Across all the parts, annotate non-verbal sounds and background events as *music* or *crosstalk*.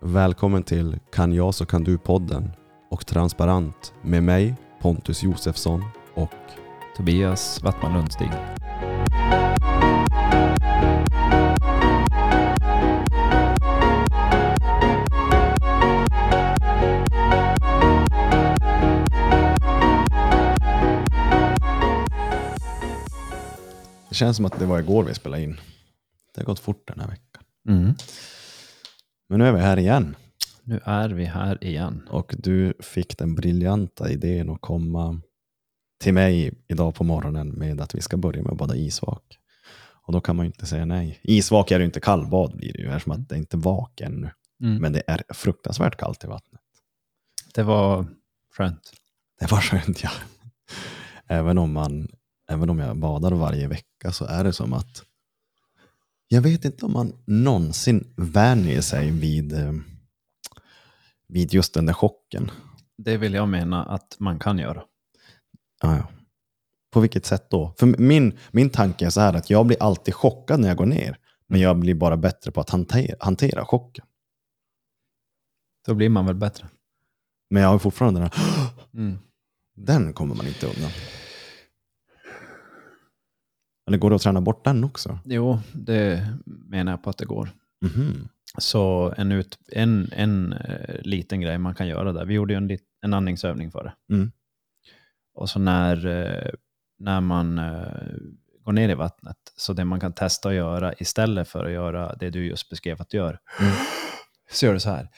Välkommen till Kan jag så kan du-podden och Transparent med mig Pontus Josefsson och Tobias Wattman Lundstig. det känns som att det var igår vi spelade in. Det har gått fort den här veckan. Mm. Men nu är vi här igen Nu är vi här igen. och du fick den briljanta idén att komma till mig idag på morgonen med att vi ska börja med att bada isvak. Och då kan man ju inte säga nej. Isvak är ju inte kallbad blir det ju eftersom att det inte är vak ännu. Mm. Men det är fruktansvärt kallt i vattnet. Det var skönt. Det var skönt ja. Även om, man, även om jag badar varje vecka så är det som att jag vet inte om man någonsin vänjer sig vid, eh, vid just den där chocken. Det vill jag mena att man kan göra. Ja, ja. På vilket sätt då? För min, min tanke är så här att jag blir alltid chockad när jag går ner. Men jag blir bara bättre på att hantera, hantera chocken. Då blir man väl bättre. Men jag har fortfarande den här, Mm. den kommer man inte undan. Eller går det att träna bort den också? Jo, det menar jag på att det går. Mhm. Så en, ut, en, en eh, liten grej man kan göra där. Vi gjorde ju en, en andningsövning för det. Mm. Och så när, eh, när man eh, går ner i vattnet, så det man kan testa att göra istället för att göra det du just beskrev att du gör, Mm. så gör du så här.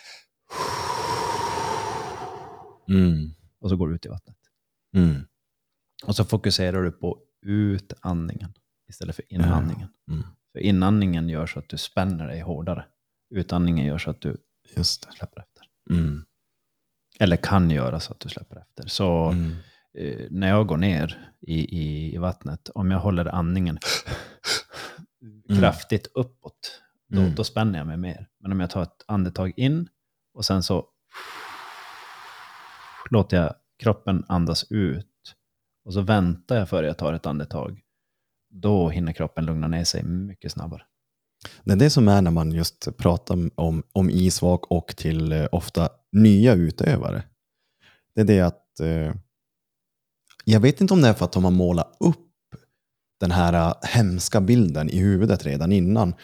Mm. Och så går du ut i vattnet. Mm. Och så fokuserar du på utandningen istället för inandningen. Mm. För inandningen gör så att du spänner dig hårdare. Utandningen gör så att du släpper efter. Mm. Eller kan göra så att du släpper efter. Så Mm. eh, när jag går ner i, i, i vattnet, om jag håller andningen kraftigt uppåt, då, Mm. då spänner jag mig mer. Men om jag tar ett andetag in och sen så låter jag kroppen andas ut och så väntar jag före jag tar ett andetag, då hinner kroppen lugna ner sig mycket snabbare. Det är det som är när man just pratar om, om isvak och till eh, ofta nya utövare. Det är det att eh, jag vet inte om det är för att de har målat upp den här eh, hemska bilden i huvudet redan innan.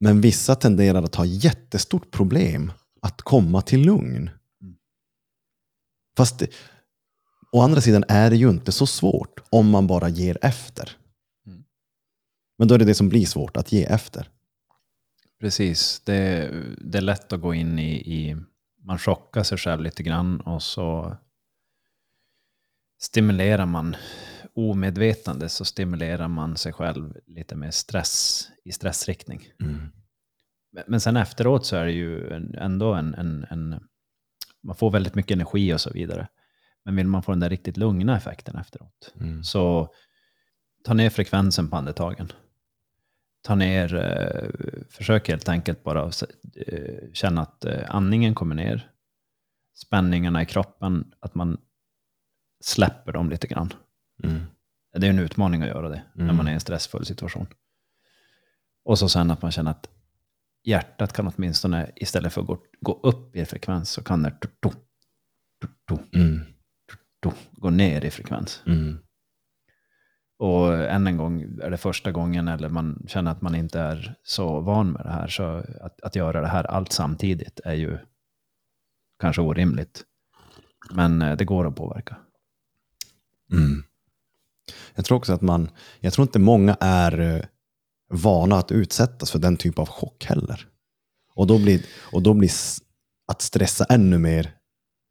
Men vissa tenderar att ha jättestort problem att komma till lugn. Fast det, å andra sidan är det ju inte så svårt om man bara ger efter. Mm. Men då är det det som blir svårt, att ge efter. Precis, det, det är lätt att gå in i, i, man chockar sig själv lite grann och så stimulerar man omedvetande så stimulerar man sig själv lite mer stress i stressriktning. Men- Men sen efteråt så är det ju ändå en, en, en, man får väldigt mycket energi och så vidare. Men vill man få den där riktigt lugna effekten efteråt, Mm. så ta ner frekvensen på andetagen. Ta ner, eh, försök helt enkelt bara eh, känna att eh, andningen kommer ner. Spänningarna i kroppen, att man släpper dem lite grann. Mm. Det är en utmaning att göra det när Mm. man är i en stressfull situation. Och så sen att man känner att hjärtat kan åtminstone, istället för att gå, gå upp i frekvens, så kan det Mm. Tu- gå ner i frekvens. Mm. Och än en gång, är det första gången eller man känner att man inte är så van med det här, så att, att göra det här allt samtidigt är ju kanske orimligt. Men eh, det går att påverka. Mm. Jag tror också att man, jag tror inte många är eh, vana att utsättas för den typ av chock heller. Och då blir, och då blir att stressa ännu mer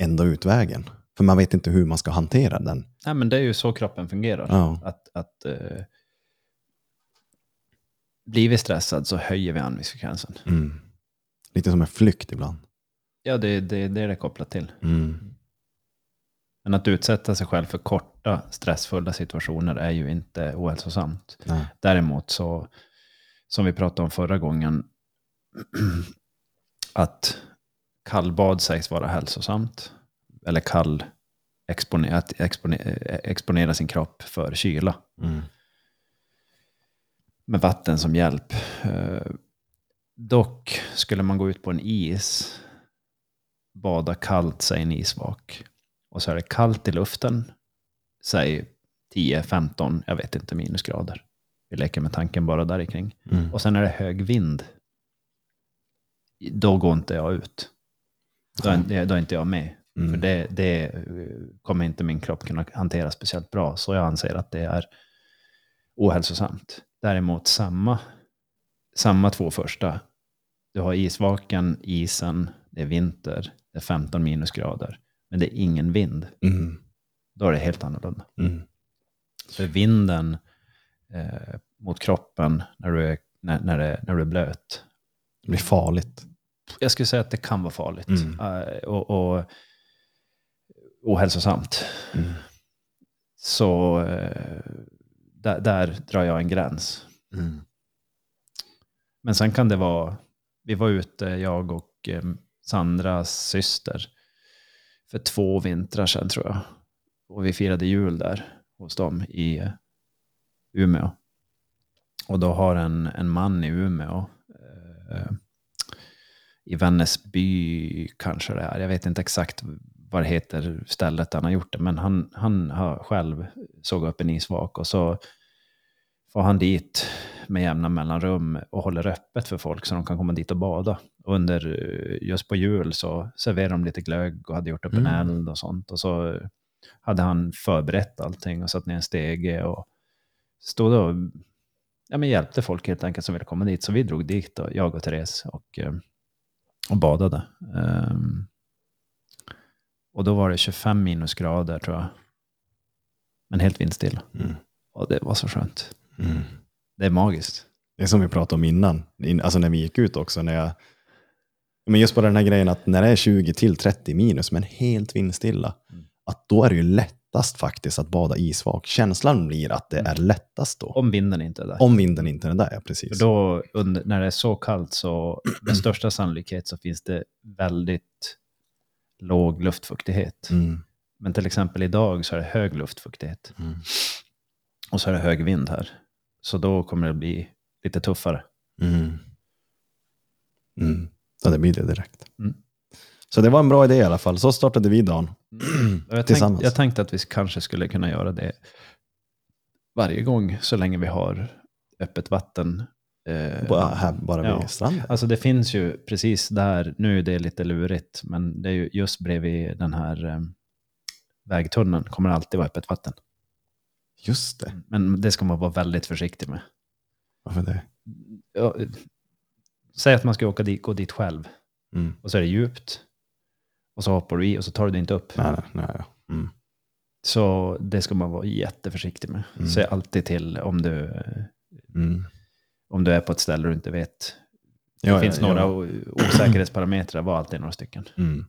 enda utvägen. För man vet inte hur man ska hantera den. Nej, men det är ju så kroppen fungerar. Ja. Att, att eh, blir vi stressad så höjer vi andningsfrekvensen. Mm. Lite som en flykt ibland. Ja, det, det, det är det kopplat till. Mm. Men att utsätta sig själv för korta stressfulla situationer är ju inte ohälsosamt. Nej. Däremot så, som vi pratade om förra gången, *clears throat* att kallbad sägs vara hälsosamt. Eller kall, expone, att expone, exponera sin kropp för kyla. Mm. med vatten som hjälp. Eh, Dock skulle man gå ut på en is, bada kallt, säg en isvak, och så är det kallt i luften, säg 10-15, jag vet inte, minusgrader. Vi leker med tanken bara där kring. Mm. Och sen är det hög vind. Då går inte jag ut. Då är, då är inte jag med. Mm. För det, det eh, kommer inte min kropp kunna hantera speciellt bra. Så jag anser att det är ohälsosamt. Däremot samma, samma två första. Du har isvaken, isen, det är vinter, det är 15 minusgrader. Men det är ingen vind. Mm. Då är det helt annorlunda. Mm. För vinden eh, mot kroppen när du, är, när, när, det, när du är blöt. Det blir farligt. Jag skulle säga att det kan vara farligt. Mm. Eh, och, och ohälsosamt. Mm. Så eh, där, där drar jag en gräns. Mm. Men sen kan det vara, vi var ute, jag och eh, Sandras syster, för två vintrar sedan tror jag. Och vi firade jul där hos dem i eh, Umeå. Och då har en, en man i Umeå, eh, i Vännäsby kanske det är, jag vet inte exakt vad det heter stället han har gjort det, men han, han har själv sågat upp en isvak och så får han dit med jämna mellanrum och håller öppet för folk så de kan komma dit och bada. Och under, eh, just på jul så serverade de lite glögg och hade gjort upp en Mm. eld och sånt. Och så hade han förberett allting och satt ner en stege och stod och ja, men hjälpte folk helt enkelt som ville komma dit. Så vi drog dit, då, jag och Therese, och, eh, och badade. Ehm, och då var det 25 minusgrader tror jag. Men helt vindstilla. Mm. Och det var så skönt. Mm. Det är magiskt. Det är som vi pratade om innan, in- alltså när vi gick ut också. När jag, men just bara den här grejen att när det är 20 till 30 minus, men helt vindstilla, Mm. att då är det ju lättast faktiskt att bada isvak. Känslan blir att det är lättast då. Om vinden inte är där. Om vinden inte är där, ja För precis. då, under, när det är så kallt så med största sannolikhet så finns det väldigt låg luftfuktighet. Mm. Men till exempel idag så är det hög luftfuktighet Mm. och så är det hög vind här. Så då kommer det bli lite tuffare. Mm. Mm. Ja, det blir det direkt. Mm. Så det var en bra idé i alla fall. Så startade vi dagen. Och *clears throat* Jag, Tillsammans. tänkt, jag tänkte att vi kanske skulle kunna göra det varje gång så länge vi har öppet vatten. Eh, Bara, här, bara vid Ja. stranden. Alltså det finns ju precis där, nu är det lite lurigt, men det är ju just bredvid den här eh, vägtunneln kommer det alltid vara öppet vatten. Just det. Men det ska man vara väldigt försiktig med. Varför det? Ja, säg att man ska åka dit, gå dit själv Mm. och så är det djupt. Och så hoppar du i och så tar du dig inte upp. Nej, nej. Mm. Så det ska man vara jätteförsiktig med. Mm. Säg alltid till om du, eh, Mm. Om du är på ett ställe du inte vet. Det Ja, finns ja, några ja. *clears throat* osäkerhetsparametrar, var alltid några stycken. Mm.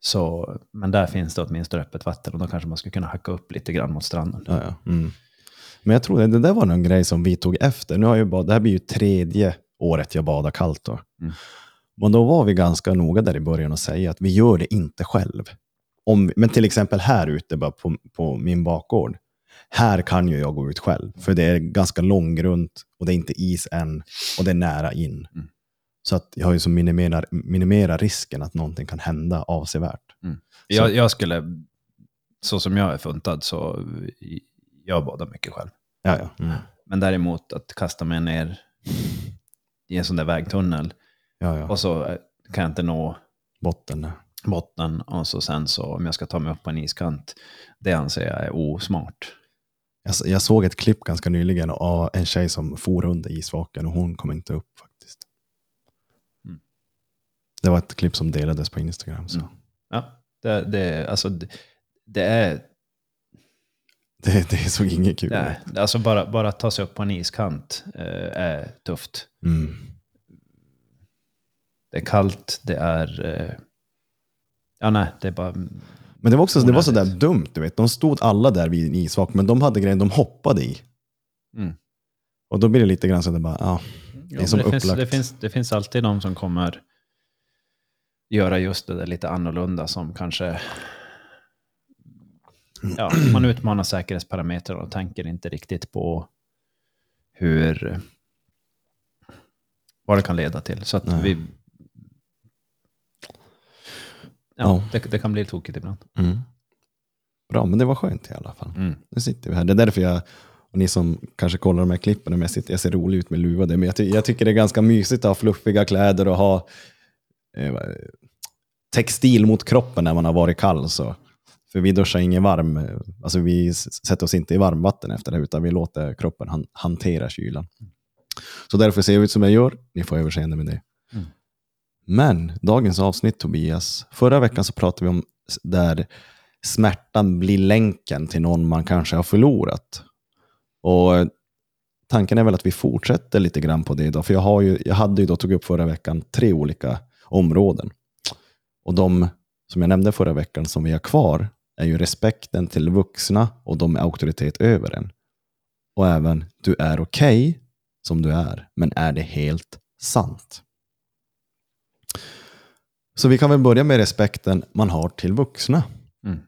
Så, men där finns det åtminstone öppet vatten och då kanske man skulle kunna hacka upp lite grann mot stranden. Ja. Mm. Men jag tror det, det där var någon grej som vi tog efter. Nu har jag bad, det här blir ju tredje året jag badar kallt. Då. Mm. Men då var vi ganska noga där i början och säga att vi gör det inte själv. Om, men till exempel här ute bara på, på min bakgård. Här kan ju jag gå ut själv, för det är ganska långgrunt och det är inte is än och det är nära in. Mm. Så att jag har ju som minimerar, minimerar risken att någonting kan hända avsevärt. Jag, jag skulle, så som jag är funtad, så jag badar mycket själv. Ja, ja. Mm. Men däremot att kasta mig ner i en sån där vägtunnel ja, ja. och så eh, kan jag inte nå Botten botten och så sen så om jag ska ta mig upp på en iskant, det anser jag är osmart. Jag, jag såg ett klipp ganska nyligen av en tjej som for under isvaken och hon kom inte upp faktiskt. Mm. Det var ett klipp som delades på Instagram. Så. Mm. Ja, det, det, alltså, det, det är, Det, det såg inget kul ut. alltså bara, bara att ta sig upp på en iskant eh, är tufft. Mm. Det är kallt, det är... Eh, ja, nej, det är bara... Men det var också det var så där dumt, du vet. De stod alla där vid en isvak, men de hade grejen de hoppade i. Mm. Och då blir det lite grann så att det bara, ja. Ja, är som det, finns, det, finns, det finns alltid de som kommer göra just det där lite annorlunda som kanske... Ja, man utmanar säkerhetsparametrarna och tänker inte riktigt på hur... vad det kan leda till. Så att Nej. vi... Ja. Det, det kan bli tokigt ibland. Mm. Bra, men det var skönt i alla fall. Mm. Nu sitter vi här. Det är därför jag, och ni som kanske kollar de här klippen, jag, sitter, jag ser rolig ut med luva, men jag, ty, jag tycker det är ganska mysigt att ha fluffiga kläder och ha eh, textil mot kroppen när man har varit kall. Så. För vi duschar ingen varm, alltså vi sätter oss inte i varmvatten efter det, utan vi låter kroppen han, hantera kylan. Så därför ser jag ut som jag gör, ni får överseende med det. Men dagens avsnitt Tobias, förra veckan så pratade vi om där smärtan blir länken till någon man kanske har förlorat. Och tanken är väl att vi fortsätter lite grann på det idag. För jag, har ju, jag hade ju då, tog upp förra veckan, tre olika områden. Och de som jag nämnde förra veckan som vi har kvar är ju respekten till vuxna och de med auktoritet över en. Och även, du är okej som du är, men är det helt sant? Så vi kan väl börja med respekten man har till vuxna. Mm.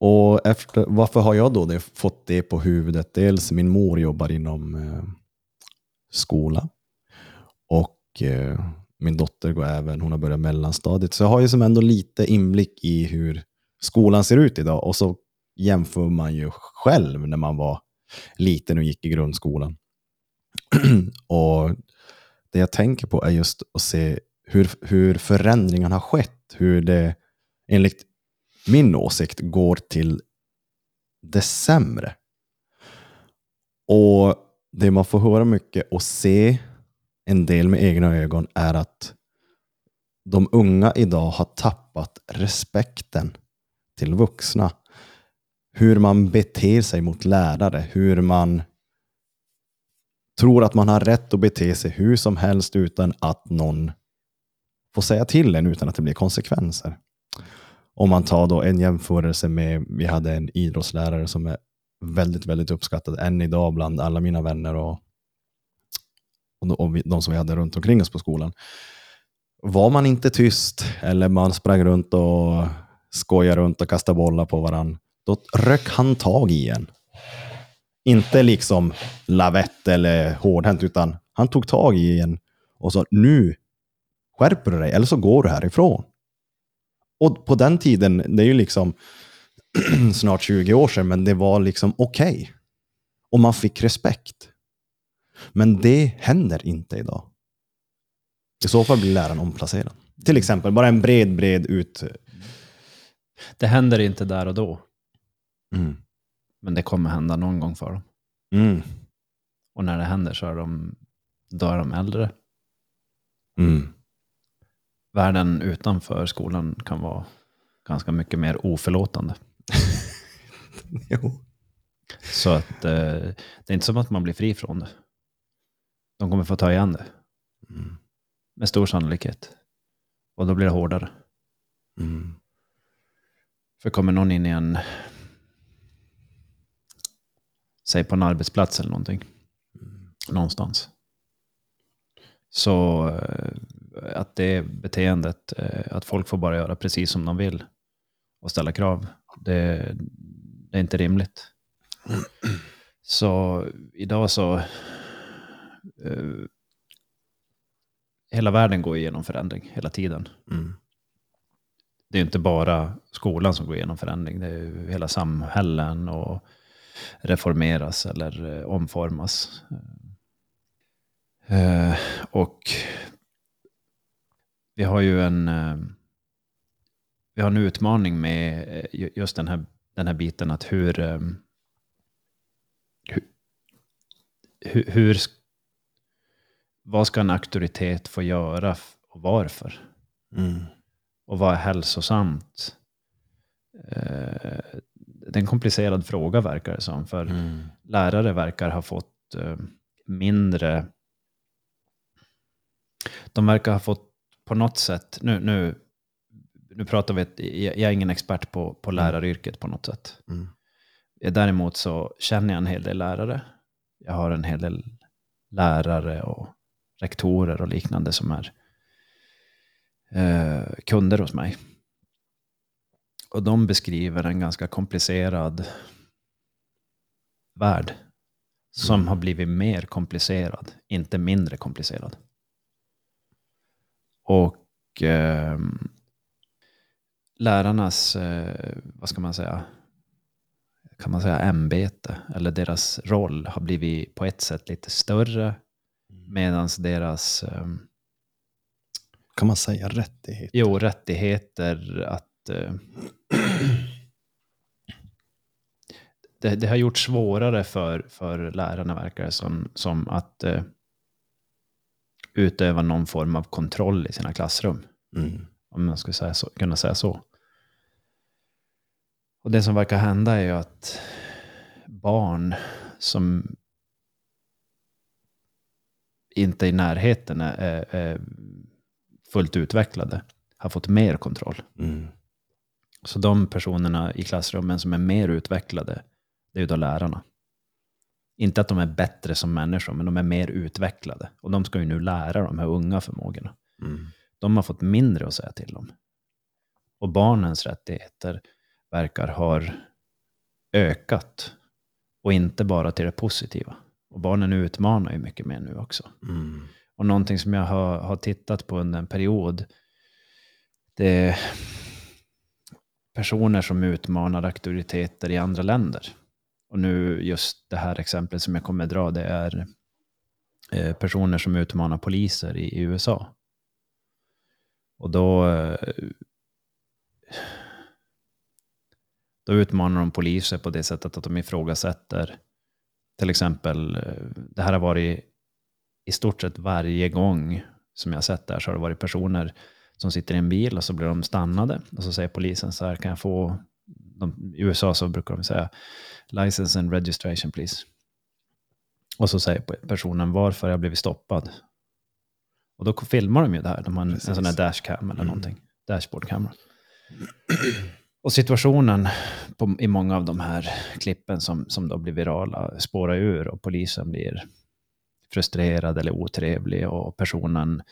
Och efter, varför har jag då det, fått det på huvudet? Dels min mor jobbar inom eh, skola och eh, min dotter går även, hon har börjat mellanstadiet. Så jag har ju som ändå lite inblick i hur skolan ser ut idag och så jämför man ju själv när man var liten och gick i grundskolan. *clears throat* och det jag tänker på är just att se hur, hur förändringen har skett. Hur det enligt min åsikt går till det sämre. Och det man får höra mycket och se en del med egna ögon är att de unga idag har tappat respekten till vuxna. Hur man beter sig mot lärare, hur man tror att man har rätt att bete sig hur som helst utan att någon får säga till en utan att det blir konsekvenser. Om man tar då en jämförelse med, vi hade en idrottslärare som är väldigt, väldigt uppskattad än idag bland alla mina vänner och, och, de, de som vi hade runt omkring oss på skolan. Var man inte tyst eller man sprang runt och skojade runt och kastade bollar på varandra, då rök han tag i en. Inte liksom lavett eller hårdhänt, utan han tog tag i en och sa nu skärper du dig eller så går du härifrån. Och på den tiden, det är ju liksom *clears throat* snart 20 år sedan, men det var liksom okej. Och man fick respekt. Men det händer inte idag. I så fall blir läraren omplacerad. Till exempel, bara en bred, bred ut... Det händer inte där och då, Mm. men det kommer hända någon gång för dem. Mm. Och när det händer så är de, då är de äldre. Mm. Världen utanför skolan kan vara ganska mycket mer oförlåtande. *laughs* Jo. Så att eh, det är inte som att man blir fri från det. De kommer få ta igen det. Mm. Med stor sannolikhet. Och då blir det hårdare. Mm. För kommer någon in i en, säg på en arbetsplats eller någonting, någonstans. Så eh, att det beteendet, eh, att folk får bara göra precis som de vill och ställa krav, det, det är inte rimligt. Så idag så, eh, hela världen går igenom förändring hela tiden Mm. det är inte bara skolan som går igenom förändring. Det är hela samhällen och reformeras eller eh, omformas. Eh, och vi har ju en, eh, vi har en utmaning med eh, ju- just den här, den här biten att hur, eh, hur, hur, vad ska en auktoritet få göra och varför? Mm. och vad är hälsosamt? Det är en komplicerad fråga verkar det som. För Mm. lärare verkar ha fått mindre... De verkar ha fått på något sätt... Nu, nu, nu pratar vi... Jag är ingen expert på, på läraryrket på något sätt. Mm. Eh, Däremot så känner jag en hel del lärare. Jag har en hel del lärare och rektorer och liknande som är eh, kunder hos mig. Och de beskriver en ganska komplicerad värld som har blivit mer komplicerad, inte mindre komplicerad. Och eh, lärarnas, eh, vad ska man säga, kan man säga ämbete, eller deras roll har blivit på ett sätt lite större, medan deras eh, Kan man säga rättighet? jo, rättigheter att eh, det, det har gjort svårare för, för lärarna, verkar det som, som att eh, utöva någon form av kontroll i sina klassrum. Mm. Om man skulle säga så, kunna säga så. Och det som verkar hända är ju att barn som inte i närheten är, är, fullt utvecklade har fått mer kontroll. Mm. Så de personerna i klassrummen som är mer utvecklade, det är ju då lärarna. Inte att de är bättre som människor, men de är mer utvecklade. Och de ska ju nu lära de här unga förmågorna. Mm. De har fått mindre att säga till om. Och barnens rättigheter verkar ha ökat. Och inte bara till det positiva. Och barnen utmanar ju mycket mer nu också. Mm. Och någonting som jag har, har tittat på under en period, det är personer som utmanar auktoriteter i andra länder. Och nu just det här exemplet som jag kommer dra, det är eh, personer som utmanar poliser i, USA. Och då, eh, då utmanar de poliser på det sättet att de ifrågasätter, till exempel, eh, det här har varit i stort sett varje gång som jag har sett det här så har det varit personer som sitter i en bil och så blir de stannade. Och så säger polisen så här, kan jag få, de, i USA så brukar de säga license and registration please. Och så säger personen varför jag blivit stoppad. Och då filmar de ju det här, de har en, en sån här dashcam eller Mm. någonting, dashboardkamera. Och situationen på, i många av de här klippen som, som då blir virala spårar ur och polisen blir frustrerad eller otrevlig och personen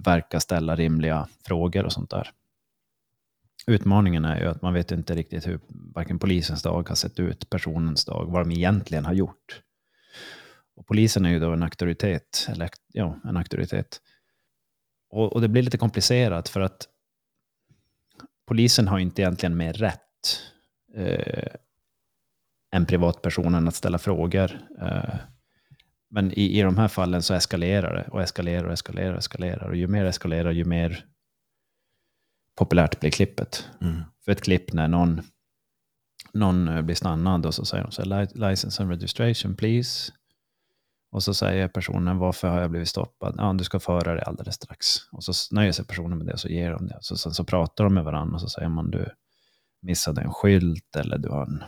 verkar ställa rimliga frågor och sånt där. Utmaningen är ju att man vet inte riktigt hur varken polisens dag har sett ut, personens dag, vad de egentligen har gjort. Och polisen är ju då en auktoritet, eller ja, en auktoritet. Och, och det blir lite komplicerat för att polisen har ju inte egentligen mer rätt eh, än privatpersonen att ställa frågor. Eh, men i, i de här fallen så eskalerar det och eskalerar och eskalerar och eskalerar. Och ju mer eskalerar, ju mer populärt blir klippet. Mm. För ett klipp när någon, någon eh, blir stannad och så säger de så här, "Li- license and registration please. Och så säger personen, varför har jag blivit stoppad? Ja, du ska föra dig alldeles strax. Och så nöjer sig personen med det och så ger de det. Så, sen så pratar de med varandra och så säger man, du missade en skylt eller du har en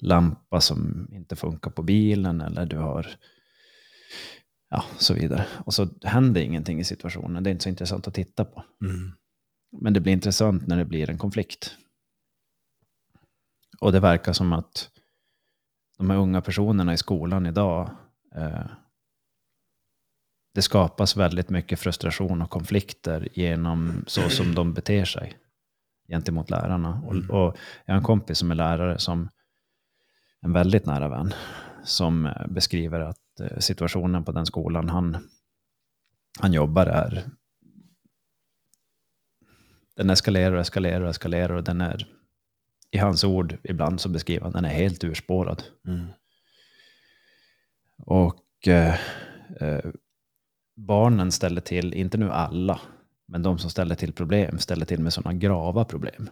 lampa som inte funkar på bilen eller du har ja, så vidare. Och så händer ingenting i situationen. Det är inte så intressant att titta på. Mm. Men det blir intressant när det blir en konflikt. Och det verkar som att de här unga personerna i skolan idag, eh, det skapas väldigt mycket frustration och konflikter genom så som de beter sig gentemot lärarna. Och, och jag har en kompis som är lärare, som en väldigt nära vän, som eh, beskriver att situationen på den skolan han, han jobbar är den eskalerar och eskalerar och eskalerar och den är, i hans ord, ibland så beskriver han den är helt urspårad. Mm. Och eh, eh, barnen ställer till, inte nu alla, men de som ställer till problem ställer till med sådana grava problem.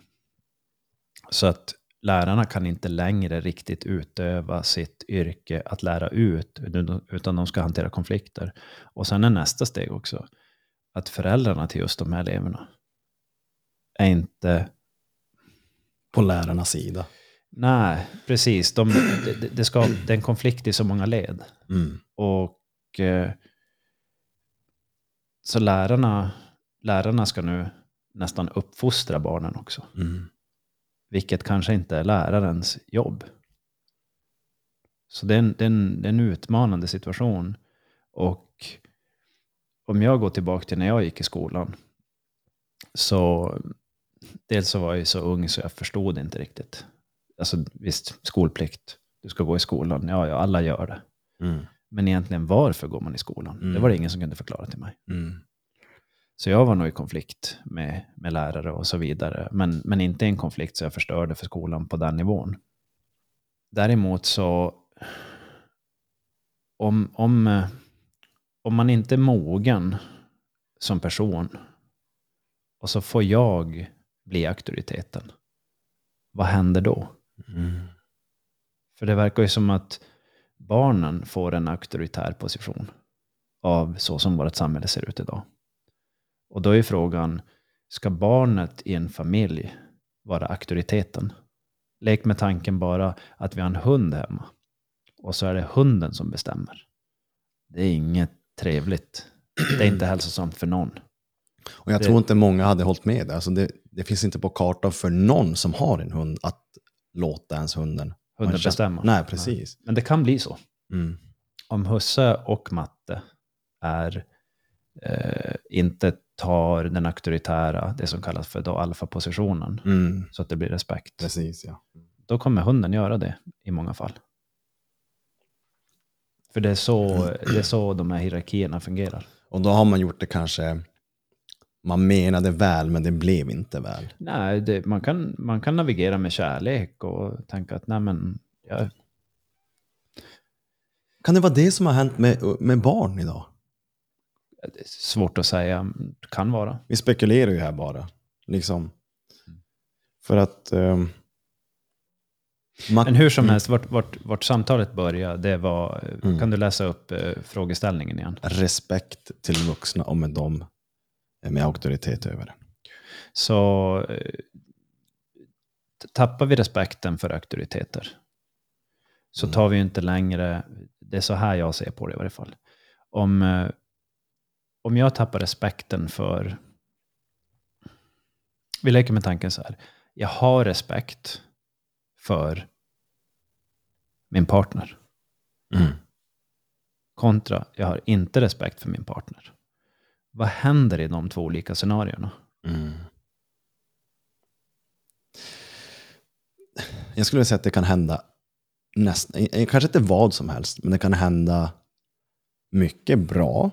Så att lärarna kan inte längre riktigt utöva sitt yrke att lära ut, utan de ska hantera konflikter. Och sen är nästa steg också att föräldrarna till just de här eleverna är inte På lärarnas sida. Nej, precis. De, det, ska, det är en konflikt i så många led. Mm. Och eh, så lärarna, lärarna ska nu nästan uppfostra barnen också. Mm. Vilket kanske inte är lärarens jobb. Så det är en, det är en, det är en utmanande situation. Och om jag går tillbaka till när jag gick i skolan. Så dels så var jag så ung så jag förstod inte riktigt. Alltså visst, skolplikt. Du ska gå i skolan. Ja, ja alla gör det. Mm. Men egentligen varför går man i skolan? Mm. Det var det ingen som kunde förklara till mig. Mm. Så jag var nog i konflikt med, med lärare och så vidare. Men, men inte en konflikt så jag förstörde för skolan på den nivån. Däremot så, om, om, om man inte är mogen som person och så får jag bli auktoriteten, vad händer då? Mm. För det verkar ju som att barnen får en auktoritär position av så som vårt samhälle ser ut idag. Och då är frågan, ska barnet i en familj vara auktoriteten? Lek med tanken bara att vi har en hund hemma och så är det hunden som bestämmer. Det är inget trevligt. Det är inte hälsosamt för någon. Och jag Det- tror inte många hade hållit med där. Alltså det, det finns inte på kartan för någon som har en hund att låta ens hunden Hunden bestämmer. Nej, precis. Men det kan bli så. Mm. Om husse och matte är, eh, inte tar den auktoritära, det som kallas för då alfapositionen, Mm. så att det blir respekt. Precis, ja. Då kommer hunden göra det i många fall. För det är så, det är så de här hierarkierna fungerar. Och då har man gjort det kanske, man menade väl men det blev inte väl. Nej, det, man, kan, man kan navigera med kärlek och tänka att nej men, jag, Kan det vara det som har hänt med, med barn idag? Det svårt att säga, kan vara. Vi spekulerar ju här bara. Liksom. För att... man, Men hur som helst, vart, vart, vart samtalet började, det var, Mm. kan du läsa upp eh, frågeställningen igen? Respekt till vuxna och med dem med auktoritet över det. så eh, tappar vi respekten för auktoriteter så Mm. tar vi inte längre, det är så här jag ser på det i varje fall. Om, eh, om jag tappar respekten för, vi leker med tanken så här, jag har respekt för min partner Mm. kontra jag har inte respekt för min partner. Vad händer i de två olika scenarierna? Mm. Jag skulle säga att det kan hända nästan, eh, kanske inte vad som helst, men det kan hända mycket bra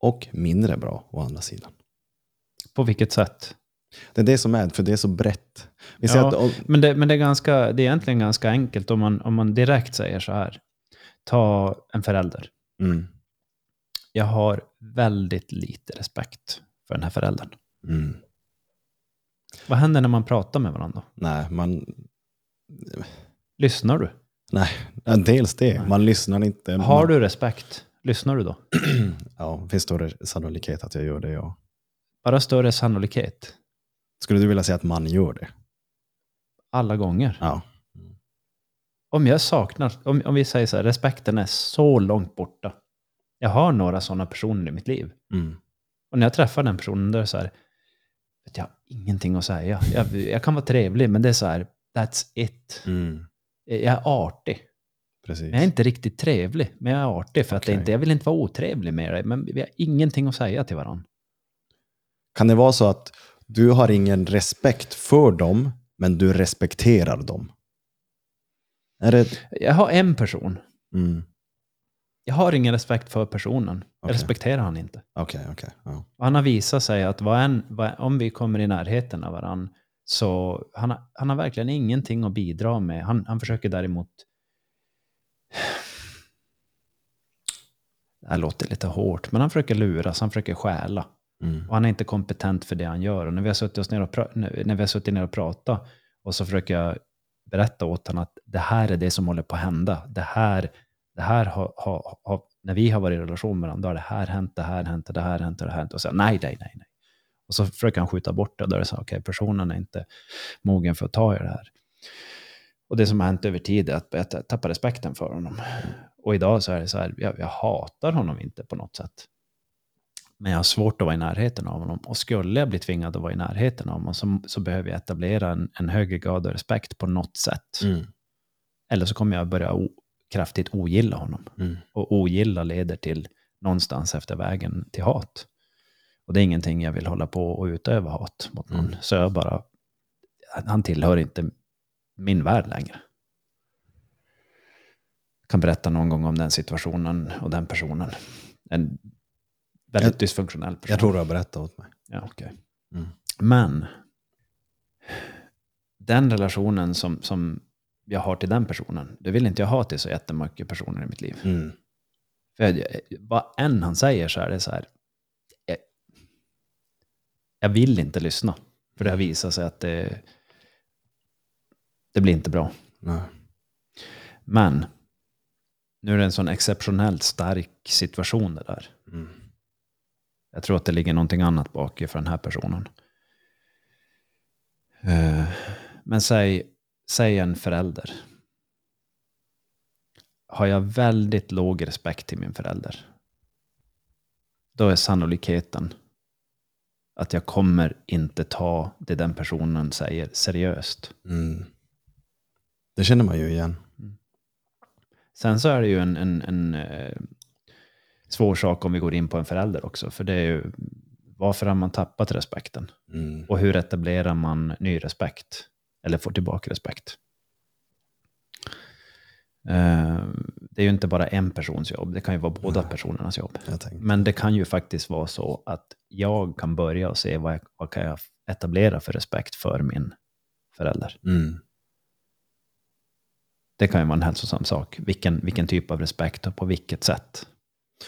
och mindre bra å andra sidan. På vilket sätt? Det är det som är, för det är så brett. Vi Ja. att, om- Men, det, men det, är ganska, det är egentligen ganska enkelt om man, om man direkt säger så här. Ta en förälder. mm, Jag har väldigt lite respekt för den här föräldern. mm, Vad händer när man pratar med varandra? nej, man, Lyssnar du? nej, dels det, Nej. man lyssnar inte. Har man, du respekt? Lyssnar du då? *clears throat* Ja, det finns större sannolikhet att jag gör det, ja. Bara större sannolikhet. Skulle du vilja säga att man gör det? Alla gånger. Ja. Om jag saknar, om, om vi säger så här, respekten är så långt borta. Jag har några sådana personer i mitt liv. Mm. Och när jag träffar den personen, då är det så här, vet jag har ingenting att säga. Jag, jag kan vara trevlig, men det är så här, that's it. Mm. Jag är artig. Precis. Jag är inte riktigt trevlig, men jag är artig. För att det Okej. inte, jag vill inte vara otrevlig med dig, men vi har ingenting att säga till varandra. Kan det vara så att du har ingen respekt för dem, men du respekterar dem? Är det... Jag har en person. Mm. Jag har ingen respekt för personen. Jag Okej. respekterar han inte. Okej. Ja. Och han har visat sig att vad än, vad, om vi kommer i närheten av varandra så han har, han har verkligen ingenting att bidra med. Han, han försöker däremot... Det här låter lite hårt, men han försöker luras, han försöker stjäla. Mm. Och han är inte kompetent för det han gör. Och när vi har suttit, oss ner och när vi har suttit ner och pratat och så försöker jag berätta åt honom att det här är det som håller på att hända. Det här, det här har, har, har, när vi har varit i relation med varandra, då har det här hänt, det här hänt, det här hänt, det här hänt. Och så nej, nej, nej, nej. Och så försöker han skjuta bort det. Då är det så okej, personen är inte mogen för att ta i det här. Och det som har hänt över tid är att jag tappar respekten för honom. Och idag så är det så här, jag, jag hatar honom inte på något sätt. Men jag har svårt att vara i närheten av honom. Och skulle jag bli tvingad att vara i närheten av honom så, så behöver jag etablera en, en högre grad av respekt på något sätt. Mm. Eller så kommer jag börja o, kraftigt ogilla honom. Mm. Och ogilla leder till någonstans efter vägen till hat. Och det är ingenting jag vill hålla på och utöva hat mot någon. Mm. Så jag bara, han tillhör inte min värld längre. Jag kan berätta någon gång om den situationen och den personen. En väldigt Jag- dysfunktionell person. Jag tror du har berättat åt mig. Ja, okej. Mm. Men den relationen som, som jag har till den personen, det vill inte jag ha till så jättemycket personer i mitt liv. Mm. För jag, vad än han säger så är det så här, jag, jag vill inte lyssna. För det har visat sig att det, det blir inte bra. Nej. Men nu är det en sån exceptionellt stark situation det där. Mm. Jag tror att det ligger någonting annat bak för den här personen. Eh, Men säg, säg en förälder. Har jag väldigt låg respekt till min förälder. Då är sannolikheten att jag kommer inte ta det den personen säger seriöst. Mm. Det känner man ju igen. Sen så är det ju en, en, en eh, svår sak om vi går in på en förälder också. För det är ju, varför har man tappat respekten? Mm. Och hur etablerar man ny respekt? Eller får tillbaka respekt? Eh, Det är ju inte bara en persons jobb, det kan ju vara båda personernas jobb. Men det kan ju faktiskt vara så att jag kan börja och se vad, jag, vad kan jag etablera för respekt för min förälder. Mm. Det kan ju vara en hälsosam sak. Vilken, vilken typ av respekt och på vilket sätt.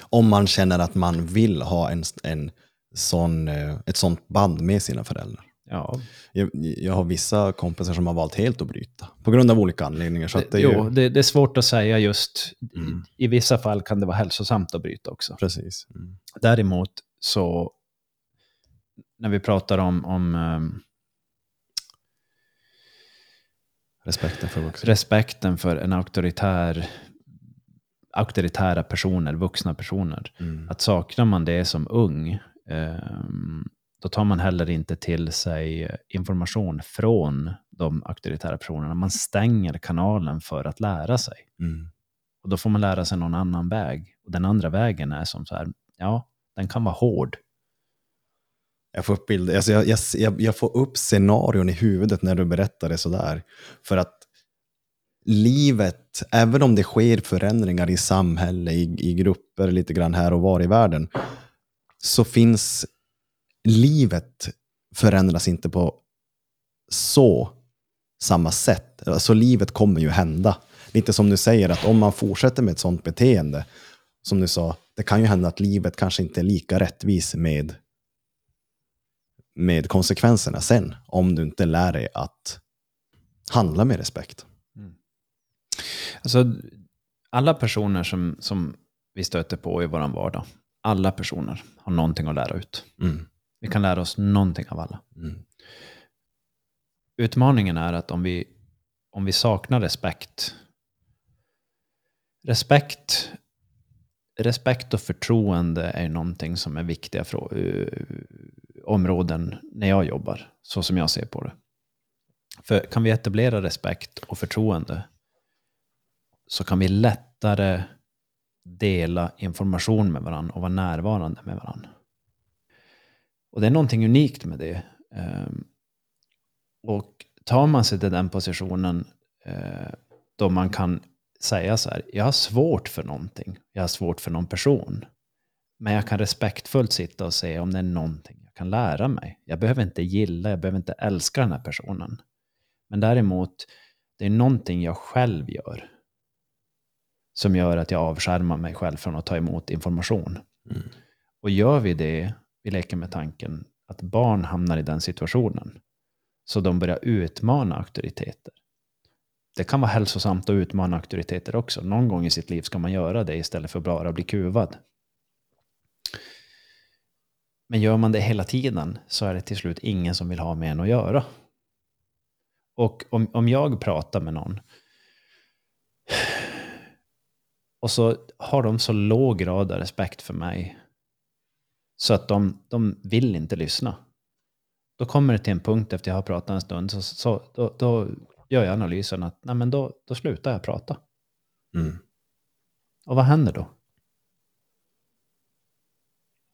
Om man känner att man vill ha en, en sån, eh, ett sånt band med sina föräldrar. Ja, Jag, jag har vissa kompisar som har valt helt att bryta. På grund av olika anledningar. Så att det är jo, ju, det, det är svårt att säga just. Mm. I, I vissa fall kan det vara hälsosamt att bryta också. precis. Mm. Däremot så, när vi pratar om, om ehm, Respekten för vuxna. respekten för en auktoritär, auktoritära personer, vuxna personer, Mm. att saknar man det som ung, ehm, då tar man heller inte till sig information från de auktoritära personerna. Man stänger kanalen för att lära sig. Mm. Och då får man lära sig någon annan väg. Och den andra vägen är som så här, ja, den kan vara hård. Jag får upp bild, alltså jag, jag, jag, jag får upp scenarion i huvudet när du berättar det sådär. För att livet, även om det sker förändringar i samhälle, i, i grupper lite grann här och var i världen, så finns livet förändras inte på så samma sätt. Alltså livet kommer ju hända. Lite som du säger, att om man fortsätter med ett sånt beteende, som du sa, det kan ju hända att livet kanske inte är lika rättvis med med konsekvenserna sen om du inte lär dig att handla med respekt. Alltså, alla personer som, som vi stöter på i vår vardag, alla personer har någonting att lära ut. Mm. Vi kan lära oss någonting av alla. Mm. Utmaningen är att om vi, om vi saknar respekt, respekt, respekt och förtroende är någonting som är viktiga eh, områden när jag jobbar, så som jag ser på det. För kan vi etablera respekt och förtroende så kan vi lättare dela information med varandra och vara närvarande med varandra. Och det är någonting unikt med det. Ehm, och tar man sig till den positionen eh, då man kan säga så här, jag har svårt för någonting, jag har svårt för någon person. Men jag kan respektfullt sitta och se om det är någonting jag kan lära mig. Jag behöver inte gilla, jag behöver inte älska den här personen. Men däremot, det är någonting jag själv gör som gör att jag avskärmar mig själv från att ta emot information. Mm. Och gör vi det, vi leker med tanken att barn hamnar i den situationen, så de börjar utmana auktoriteter. Det kan vara hälsosamt att utmana auktoriteter också. Någon gång i sitt liv ska man göra det istället för bara bli kuvad. Men gör man det hela tiden så är det till slut ingen som vill ha med en att göra. Och om, om jag pratar med någon och så har de så låg grad av respekt för mig så att de, de vill inte lyssna. Då kommer det till en punkt efter jag har pratat en stund, så, så, då, då gör jag analysen att nej men då, då slutar jag prata. Mm. Och vad händer då?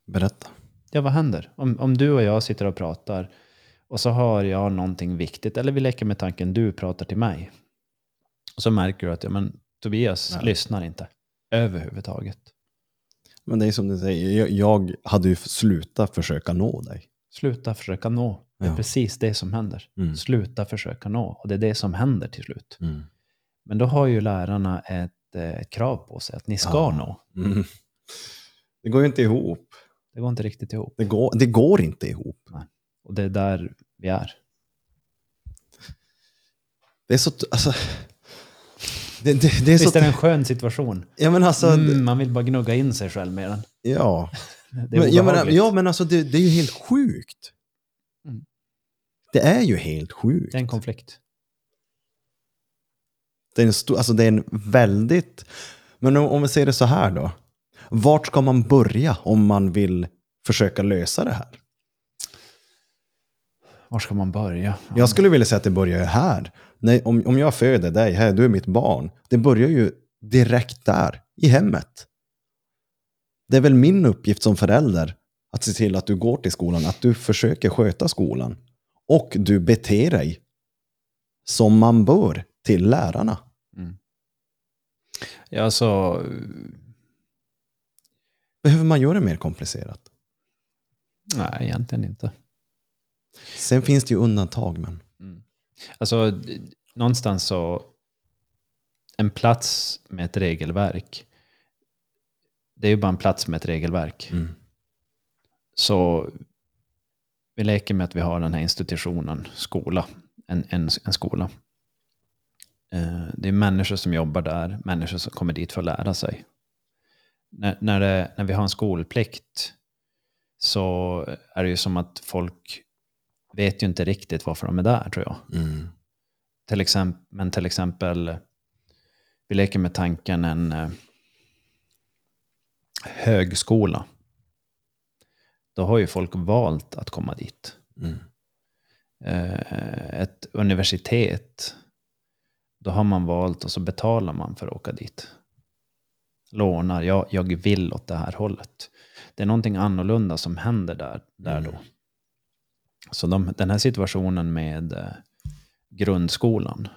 Berätta. Ja, vad händer? Om, om du och jag sitter och pratar och så har jag någonting viktigt, eller vi leker med tanken du pratar till mig. Och så märker du att ja, men, Tobias Nej. lyssnar inte överhuvudtaget. Men det är som du säger, jag, jag hade ju slutat försöka nå dig. Sluta försöka nå. Det är Ja. precis det som händer. Mm. Sluta försöka nå. Och det är det som händer till slut. Mm. Men då har ju lärarna ett, eh, ett krav på sig att ni ska Ja. nå. Mm. Det går ju inte ihop. Det går inte riktigt ihop. Det går, det går inte ihop. Och det är där vi är. Det är så... Alltså, det, det, det är Visst så... är det en skön situation? Ja, men alltså... Mm, man vill bara gnugga in sig själv med den. Ja. *laughs* Det är Men, ja, men, ja, men alltså det, det är ju helt sjukt. Mm. Det är ju helt sjukt. Det är en konflikt. Det är en, stor, alltså det är en väldigt... Men om, om vi ser det så här då. Vart ska man börja om man vill försöka lösa det här? Var ska man börja? Ja. Jag skulle vilja säga att det börjar här. Nej, om, om jag föder dig, här, du är mitt barn. Det börjar ju direkt där, i hemmet. Det är väl min uppgift som förälder att se till att du går till skolan, att du försöker sköta skolan. Och du beter dig som man bör till lärarna. Ja, alltså, Behöver man göra det mer komplicerat? nej, egentligen inte. Sen finns det ju undantag, men... Alltså, d- någonstans så, en plats med ett regelverk, det är ju bara en plats med ett regelverk. Mm. Så vi leker med att vi har den här institutionen, skola, en, en, en skola. Eh, Det är människor som jobbar där, människor som kommer dit för att lära sig. När, när, det, när vi har en skolplikt så är det ju som att folk vet ju inte riktigt varför de är där, tror jag. Mm. Till exempel, men till exempel, vi leker med tanken en eh, högskola. Då har ju folk valt att komma dit. Mm. Eh, ett universitet, då har man valt och så betalar man för att åka dit. Lånar, jag, jag vill åt det här hållet. Det är någonting annorlunda som händer där, där då. Så de, den här situationen med eh, grundskolan,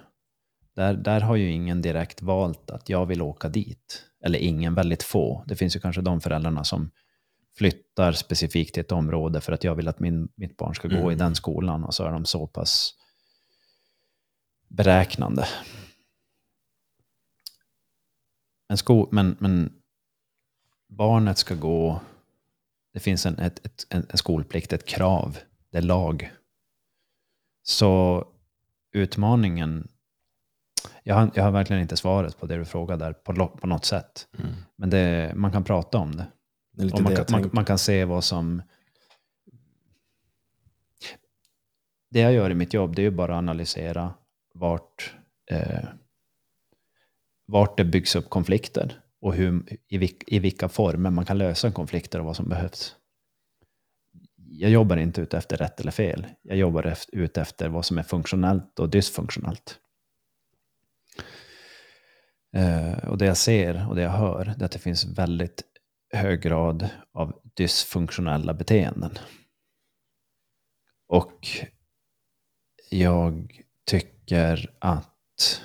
där, där har ju ingen direkt valt att jag vill åka dit. Eller ingen, väldigt få. Det finns ju kanske de föräldrarna som flyttar specifikt till ett område för att jag vill att min, mitt barn ska gå Mm. i den skolan och så är de så pass beräknande. Men, sko, men, men barnet ska gå, det finns en, ett, ett, en, en skolplikt, ett krav, det är lag. Så utmaningen, jag har, jag har verkligen inte svaret på det du frågar där på, på något sätt. Mm. Men det, man kan prata om det. Det man, det kan, man, man kan se vad som... Det jag gör i mitt jobb det är ju bara att analysera vart, eh, vart det byggs upp konflikter och hur, i, vilk, i vilka former man kan lösa konflikter och vad som behövs. Jag jobbar inte ute efter rätt eller fel. Jag jobbar ute efter vad som är funktionellt och dysfunktionellt. Eh, och det jag ser och det jag hör det är att det finns väldigt hög grad av dysfunktionella beteenden. Och jag tycker att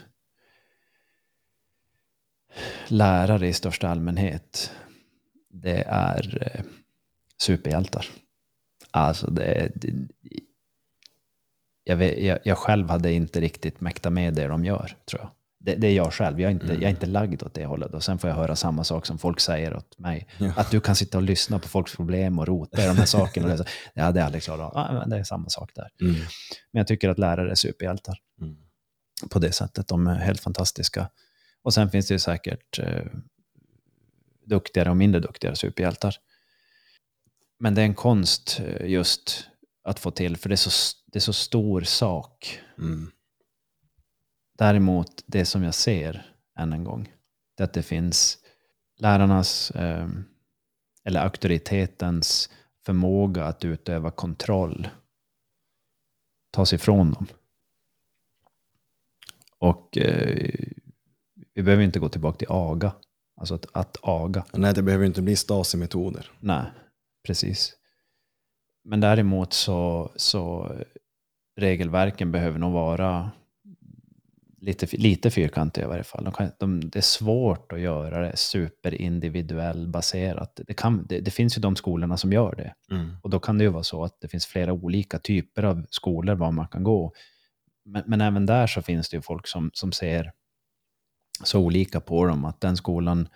lärare i största allmänhet, det är eh, superhjältar. Alltså det, det jag, vet, jag, jag själv hade inte riktigt mäktat med det de gör, tror jag. Det, det är jag själv. Jag är, inte, jag är inte lagd åt det hållet. Och sen får jag höra samma sak som folk säger åt mig. Ja. Att du kan sitta och lyssna på folks problem och rota i de här sakerna. *laughs* Det är aldrig klarat av. Ja, det är samma sak där. Mm. Men jag tycker att lärare är superhjältar Mm. på det sättet. De är helt fantastiska. Och sen finns det ju säkert eh, duktigare och mindre duktiga superhjältar. Men det är en konst eh, just att få till, för det är så, det är så stor sak. Mm. Däremot, det som jag ser, än en gång, det är att det finns lärarnas, eh, eller auktoritetens förmåga att utöva kontroll tas ifrån dem. Och eh, vi behöver inte gå tillbaka till aga, alltså att, att aga. Nej, det behöver inte bli Stasi-metoder. Nej, precis. Men däremot så, så regelverken behöver nog vara lite, lite fyrkantiga i varje fall. De kan, de, det är svårt att göra det superindividuell baserat. Det, kan, det, det, finns ju de skolorna som gör det. Mm. Och då kan det ju vara så att det finns flera olika typer av skolor var man kan gå. Men, men även där så finns det ju folk som, som ser så olika på dem att den skolan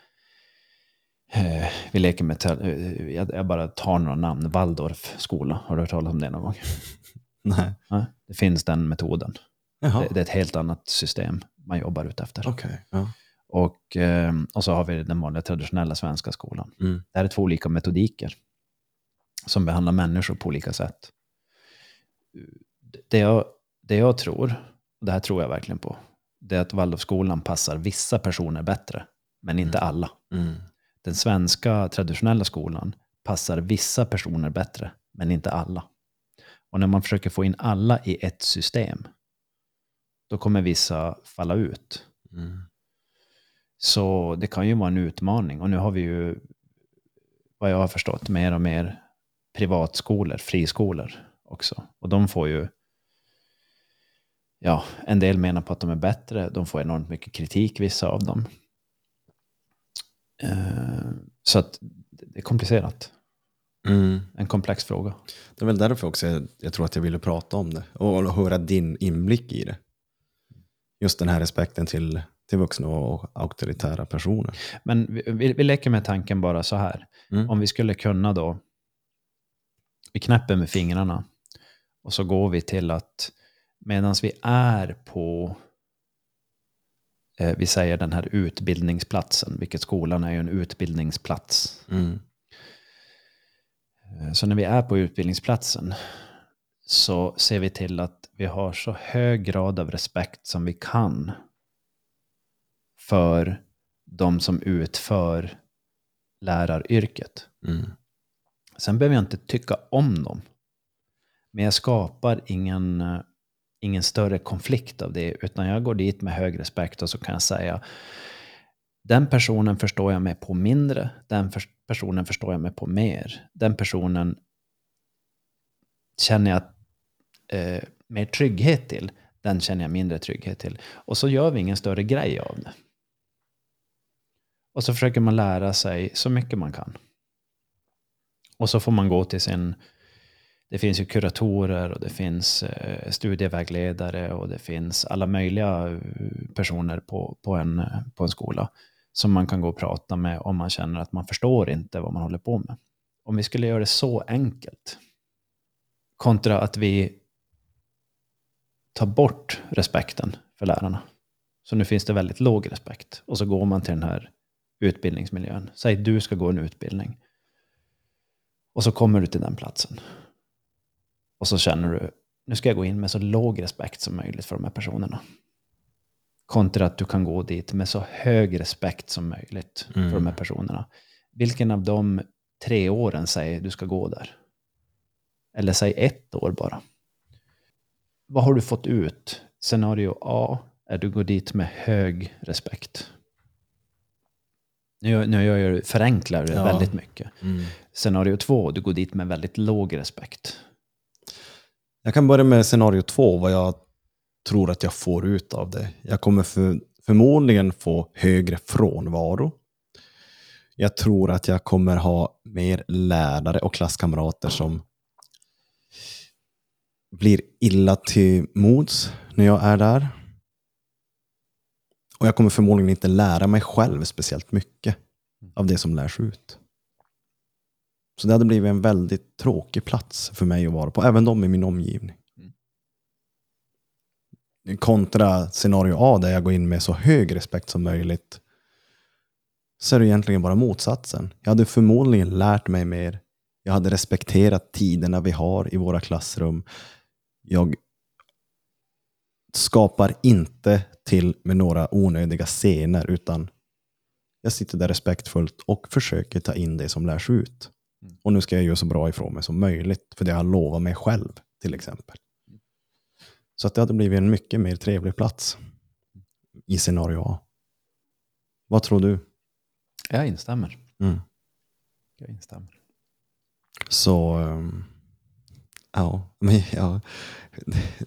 eh, vi leker med, eh, jag, bara tar några namn, Waldorf skola. Har du hört talas om det någon gång? *laughs* Nej. Ja, det finns den metoden. Det, det, är ett helt annat system man jobbar ut efter. Okay, ja. och, eh, och så har vi den vanliga traditionella svenska skolan. Mm. Det här är två olika metodiker som behandlar människor på olika sätt. Det jag, det jag tror, och det här tror jag verkligen på, det är att Waldorfskolan passar vissa personer bättre, men inte mm. alla. Mm. Den svenska traditionella skolan passar vissa personer bättre, men inte alla. Och när man försöker få in alla i ett system, då kommer vissa falla ut. Mm. Så det kan ju vara en utmaning. Och nu har vi ju, vad jag har förstått, mer och mer privatskolor, friskolor också. Och de får ju, ja, en del menar på att de är bättre. De får enormt mycket kritik, vissa av dem. Uh, så att det är komplicerat. Mm. En komplex fråga. Det är väl därför också jag, jag tror att jag ville prata om det och höra din inblick i det just den här respekten till, till vuxna och auktoritära personer. Men vi, vi leker med tanken bara så här. Mm. Om vi skulle kunna då, vi knäpper med fingrarna och så går vi till att medan vi är på, eh, vi säger den här utbildningsplatsen, vilket skolan är ju en utbildningsplats. Mm. Eh, så när vi är på utbildningsplatsen så ser vi till att vi har så hög grad av respekt som vi kan för de som utför läraryrket. Mm. Sen behöver jag inte tycka om dem. Men jag skapar ingen, ingen större konflikt av det, utan jag går dit med hög respekt och så kan jag säga den personen förstår jag mig på mindre, den för personen förstår jag mig på mer. Den personen känner jag eh, mer trygghet till, den känner jag mindre trygghet till. Och så gör vi ingen större grej av det. Och så försöker man lära sig så mycket man kan. Och så får man gå till sin... Det finns ju kuratorer och det finns eh, studievägledare och det finns alla möjliga eh, personer på, på, en, eh, på en skola som man kan gå och prata med om man känner att man förstår inte vad man håller på med. Om vi skulle göra det så enkelt kontra att vi tar bort respekten för lärarna. Så nu finns det väldigt låg respekt. Och så går man till den här utbildningsmiljön. Säg du ska gå en utbildning. Och så kommer du till den platsen. Och så känner du, nu ska jag gå in med så låg respekt som möjligt för de här personerna. Kontra att du kan gå dit med så hög respekt som möjligt mm. för de här personerna. Vilken av de tre åren säger du ska gå där? Eller säg ett år bara vad har du fått ut? Scenario A är du går dit med hög respekt. Nu, nu jag förenklar det ja. väldigt mycket. Mm. Scenario två, du går dit med väldigt låg respekt. Jag kan börja med scenario två, vad jag tror att jag får ut av det. Jag kommer för, förmodligen få högre frånvaro. Jag tror att jag kommer ha mer lärare och klasskamrater som blir illa till mods när jag är där. Och jag kommer förmodligen inte lära mig själv speciellt mycket av det som lärs ut. Så det hade blivit en väldigt tråkig plats för mig att vara på, även de i min omgivning. Mm. Kontra scenario A där jag går in med så hög respekt som möjligt så är det egentligen bara motsatsen. Jag hade förmodligen lärt mig mer. Jag hade respekterat tiderna vi har i våra klassrum jag skapar inte till med några onödiga scener, utan jag sitter där respektfullt och försöker ta in det som lärs ut. Mm. Och nu ska jag göra så bra ifrån mig som möjligt, för det har jag lovat mig själv, till exempel. Så att det hade blivit en mycket mer trevlig plats i scenario A. Vad tror du? Jag instämmer. Mm. Jag instämmer. Så um, Ja, men ja,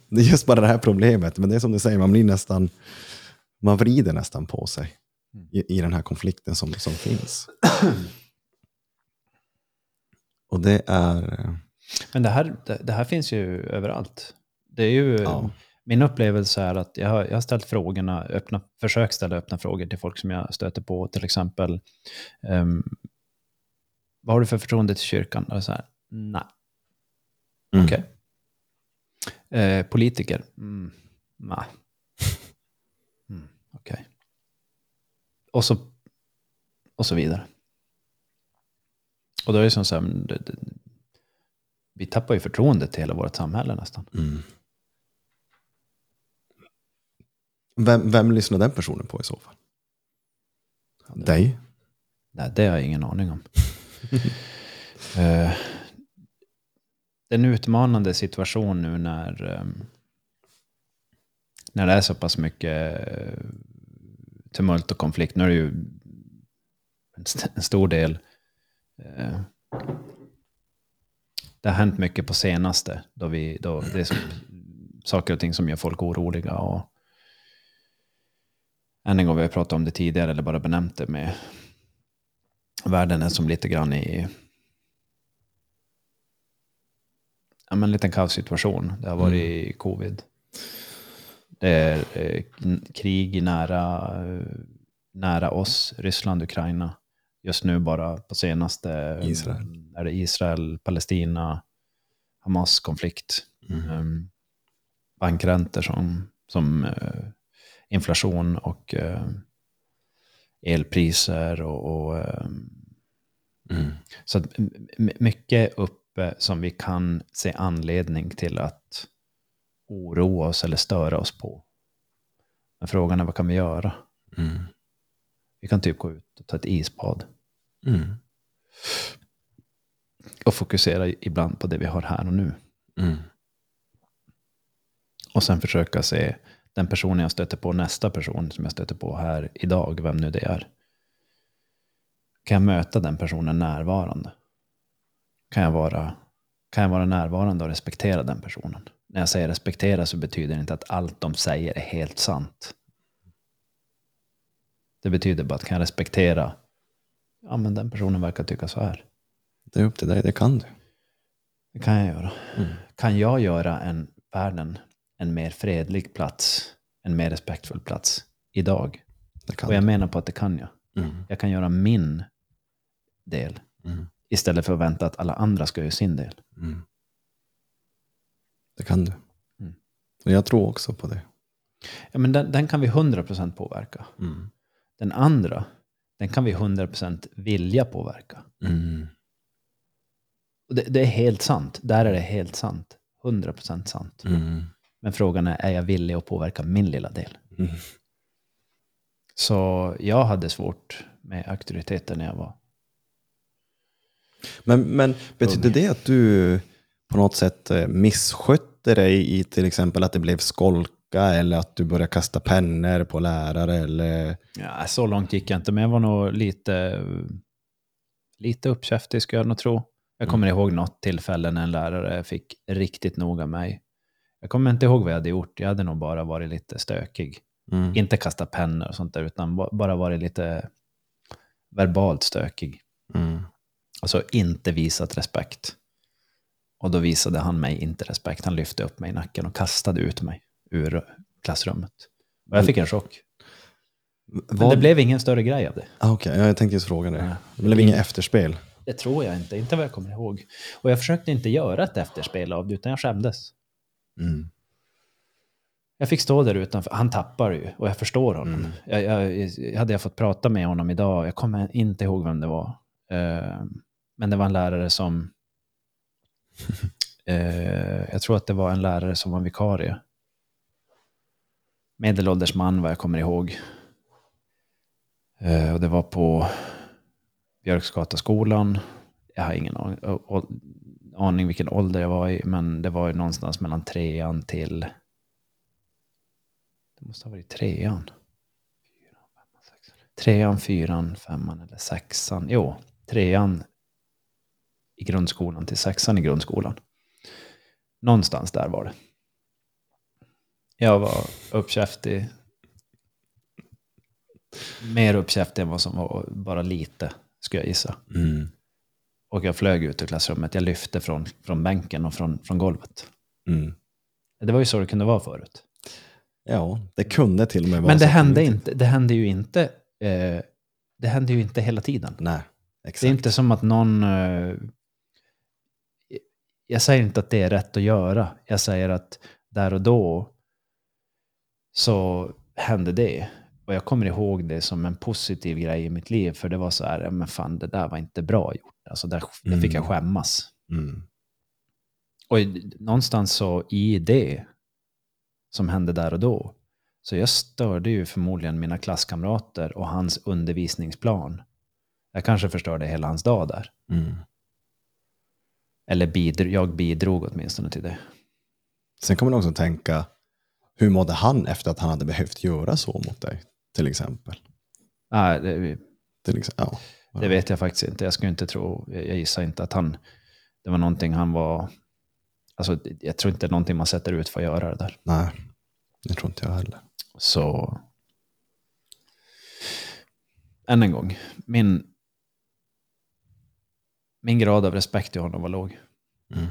det är just bara det här problemet. Men det är som du säger, man blir nästan, man vrider nästan på sig i, i den här konflikten som, som finns. Och det är... Men det här, det, det här finns ju överallt. Det är ju, ja. Min upplevelse är att jag har, jag har ställt frågorna, öppna, försökt ställa öppna frågor till folk som jag stöter på. Till exempel, um, vad har du för förtroende till kyrkan? Och så här, nej. Mm. Okej. Okay. Eh, politiker? Mm, nej. *laughs* Mm, Okej. Okay. Och, så, och så vidare. Och då är det som så här, det, det, vi tappar ju förtroendet till hela vårt samhälle nästan. Mm. Vem, vem lyssnar den personen på i så fall? Dig? Nej, det har jag ingen aning om. *laughs* uh, det är en utmanande situation nu när, um, när det är så pass mycket uh, tumult och konflikt. Nu är det ju en, st en stor del uh, det har hänt mycket på senaste. Då vi, då det är saker och ting som gör folk oroliga. Och, än en gång, vi har pratat om det tidigare, eller bara benämnt det med världen är som lite grann i ja, men en liten kaossituation. Det har varit mm. covid. Det är eh, krig nära, nära oss, Ryssland, Ukraina. Just nu bara på senaste Israel. är det Israel, Palestina, Hamas-konflikt. Mm. Um, bankräntor som, som uh, inflation och uh, elpriser och, och um, mm. så att mycket uppe som vi kan se anledning till att oroa oss eller störa oss på. Men frågan är vad kan vi göra? Mm. Vi kan typ gå ut och ta ett isbad. Mm. Och fokusera ibland på det vi har här och nu. Mm. Och sen försöka se den personen jag stöter på, nästa person som jag stöter på här idag, vem nu det är. Kan jag möta den personen närvarande? Kan jag vara, kan jag vara närvarande och respektera den personen? När jag säger respektera så betyder det inte att allt de säger är helt sant. Det betyder bara att kan jag respektera, ja men den personen verkar tycka så här. Det är upp till dig, det kan du. Det kan jag göra. Mm. Kan jag göra en världen en mer fredlig plats, en mer respektfull plats idag? Och jag du. menar på att det kan jag. Mm. Jag kan göra min del mm. istället för att vänta att alla andra ska göra sin del. Mm. Det kan du. Mm. Och jag tror också på det. Ja, men den, den kan vi 100% påverka. Mm. Den andra, den kan vi 100% vilja påverka. Mm. Det, det, är helt sant. Där är det helt sant. 100% sant. Mm. Men frågan är, är jag villig att påverka min lilla del? Mm. Så jag hade svårt med auktoriteten när jag var men, men betyder det att du på något sätt eh, misskötte dig i till exempel att det blev skolka eller att du började kasta pennor på lärare? Eller? Ja, så långt gick jag inte, men jag var nog lite, lite uppkäftig ska jag nog tro. Jag kommer mm. ihåg något tillfälle när en lärare fick riktigt noga mig. Jag kommer inte ihåg vad jag hade gjort. Jag hade nog bara varit lite stökig. Mm. Inte kasta pennor och sånt där, utan bara varit lite verbalt stökig. Mm. Alltså inte visat respekt. Och då visade han mig inte respekt. Han lyfte upp mig i nacken och kastade ut mig ur klassrummet. Och jag fick en chock. Men Vad? det blev ingen större grej av det. Ah, Okej, okay. jag tänkte just fråga det. Ja. Det blev inget efterspel. Det tror jag inte, inte vad jag kommer ihåg. Och jag försökte inte göra ett efterspel av det, utan jag skämdes. Mm. Jag fick stå där utanför. Han tappar ju och jag förstår honom. Mm. Jag, jag, hade jag fått prata med honom idag, jag kommer inte ihåg vem det var. Uh, men det var en lärare som... uh, *laughs* jag tror att det var en lärare som var vikarie. Medelålders man vad jag kommer ihåg. Eh, och det var på Björksgataskolan. Jag har ingen aning, aning vilken ålder jag var i, men det var ju någonstans mellan trean till... Det måste ha varit trean. Trean, fyran, femman eller sexan. Jo, trean i grundskolan till sexan i grundskolan. Någonstans där var det. Jag var uppkäftig. Mer uppkäftig än vad som var bara lite, skulle jag gissa. Mm. Och jag flög ut ur klassrummet. Jag lyfte från, från bänken och från, från golvet. Mm. Det var ju så det kunde vara förut. Ja, det kunde till och med vara Men det hände, de inte, det hände ju inte eh, det hände ju inte hela tiden. Nej, exakt. Det är inte som att någon... eh, Jag säger inte att det är rätt att göra. Jag säger att där och då så hände det. Och jag kommer ihåg det som en positiv grej i mitt liv. För det var så här, men fan det där var inte bra gjort. Alltså där, där fick jag Mm. skämmas. Mm. Och någonstans så i det som hände där och då. Så jag störde ju förmodligen mina klasskamrater och hans undervisningsplan. Jag kanske förstörde hela hans dag där. Mm. Eller bidro, jag bidrog åtminstone till det. Sen kan man också tänka, hur mådde han efter att han hade behövt göra så mot dig? Till exempel. Nej, det, Till exempel ja. det vet jag faktiskt inte. Jag skulle inte tro, jag jag gissar inte att han, det var någonting han var, alltså jag tror inte det är någonting man sätter ut för att göra det där. Nej, det tror inte jag heller. Så... Än en gång, min, min grad av respekt till honom var låg. Mm.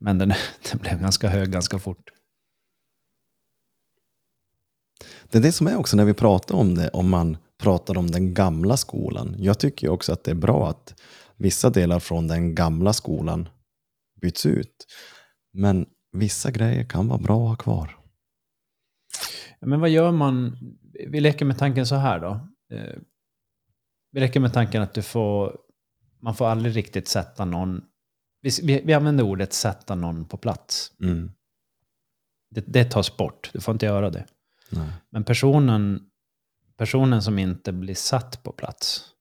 Men den, *laughs* den blev ganska hög ganska fort. Det är det som är också när vi pratar om det, om man pratar om den gamla skolan. Jag tycker också att det är bra att vissa delar från den gamla skolan byts ut. Men vissa grejer kan vara bra att ha kvar. Men vad gör man? Vi leker med tanken så här då. Eh, Vi leker med tanken att du får, man får aldrig riktigt sätta någon, vi, vi, vi använder ordet sätta någon på plats. Mm. Det, det tas bort, du får inte göra det. Nej. Men personen, personen som inte blir satt på plats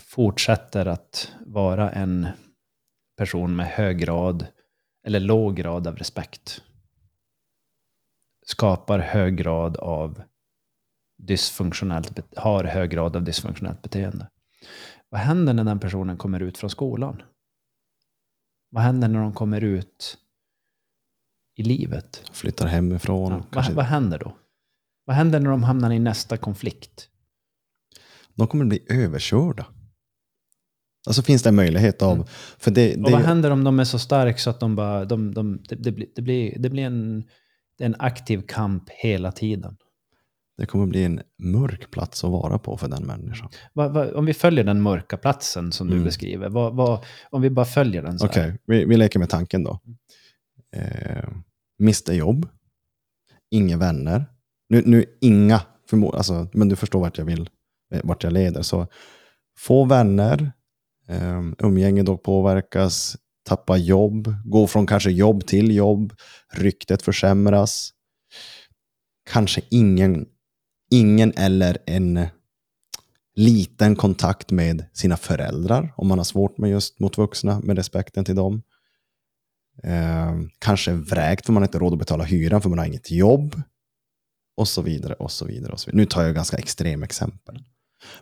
fortsätter att vara en person med hög grad eller låg grad av respekt. Skapar hög grad av dysfunktionellt, har hög grad av dysfunktionellt beteende. Vad händer när den personen kommer ut från skolan? Vad händer när de kommer ut i livet? Flyttar hemifrån. Ja, kanske, vad, vad händer då? Vad händer när de hamnar i nästa konflikt? De kommer bli överkörda. Alltså finns det en möjlighet av... Mm. För det, det, Och vad händer om de är så starka så att de bara... De, de, det, det, blir, det, blir, det blir en, en aktiv kamp hela tiden. det kommer bli en mörk plats att vara på för den människan. Vad, vad, om vi följer den mörka platsen som du Mm. beskriver, vad, vad, om vi bara följer den så Okej, här. vi, vi leker med tanken då. Eh, mista jobb. Inga vänner. Nu, nu inga, förmo- alltså, men du förstår vart jag vill, eh, vart jag leder. Så få vänner, eh, umgänge då påverkas, tappa jobb, gå från kanske jobb till jobb, ryktet försämras. Kanske ingen, ingen eller en liten kontakt med sina föräldrar, om man har svårt med just mot vuxna, med respekten till dem. Eh, kanske vräkt för man har inte råd att betala hyran för man har inget jobb. Och så vidare, och så vidare. Och så vidare. Nu tar jag ganska extrem exempel.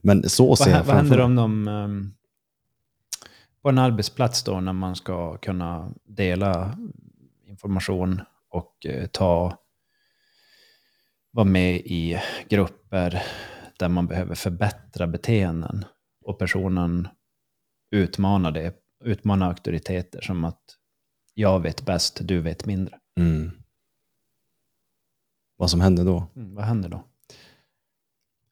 Men så ser jag vad händer framför om de... ehm, på en arbetsplats då när man ska kunna dela information och eh, ta... Vara med i grupper där man behöver förbättra beteenden. Och personen utmanar det. Utmanar auktoriteter som att jag vet bäst, du vet mindre. mm. Vad som händer då? Mm, vad händer då?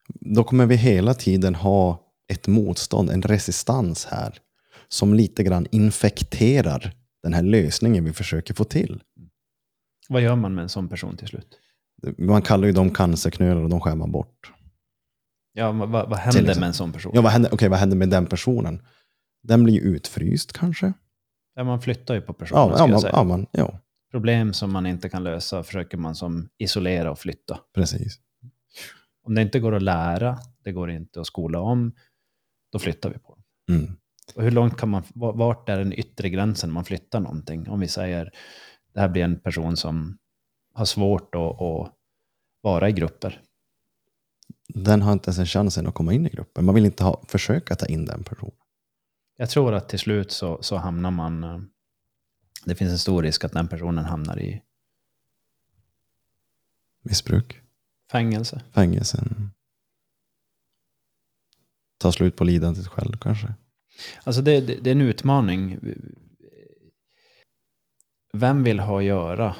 Då kommer vi hela tiden ha ett motstånd, en resistans här. Som lite grann infekterar den här lösningen vi försöker få till. Vad gör man med en sån person till slut? Man kallar ju dem cancerknölar och de skär man bort. Ja, vad, vad händer med en sån person? Ja, vad händer, okej, vad händer med den personen? Den blir ju utfryst kanske? Ja, man flyttar ju på personen, Ja, ja, man, säga. ja, man, ja, Problem som man inte kan lösa försöker man som isolera och flytta. precis. Om det inte går att lära, det går inte att skola om, då flyttar vi på det. Mm. Och hur långt kan man, vart är den yttre gränsen man flyttar någonting? Om vi säger, det här blir en person som har svårt att, att vara i grupper. Den har inte ens en chans än att komma in i gruppen. Man vill inte ha, försöka ta in den personen. Jag tror att till slut så, så hamnar man... eh, Det finns en stor risk att den personen hamnar i Missbruk, fängelse. fängelsen. Ta slut på lidandet själv kanske. Alltså det, det, det är en utmaning. Vem vill ha att göra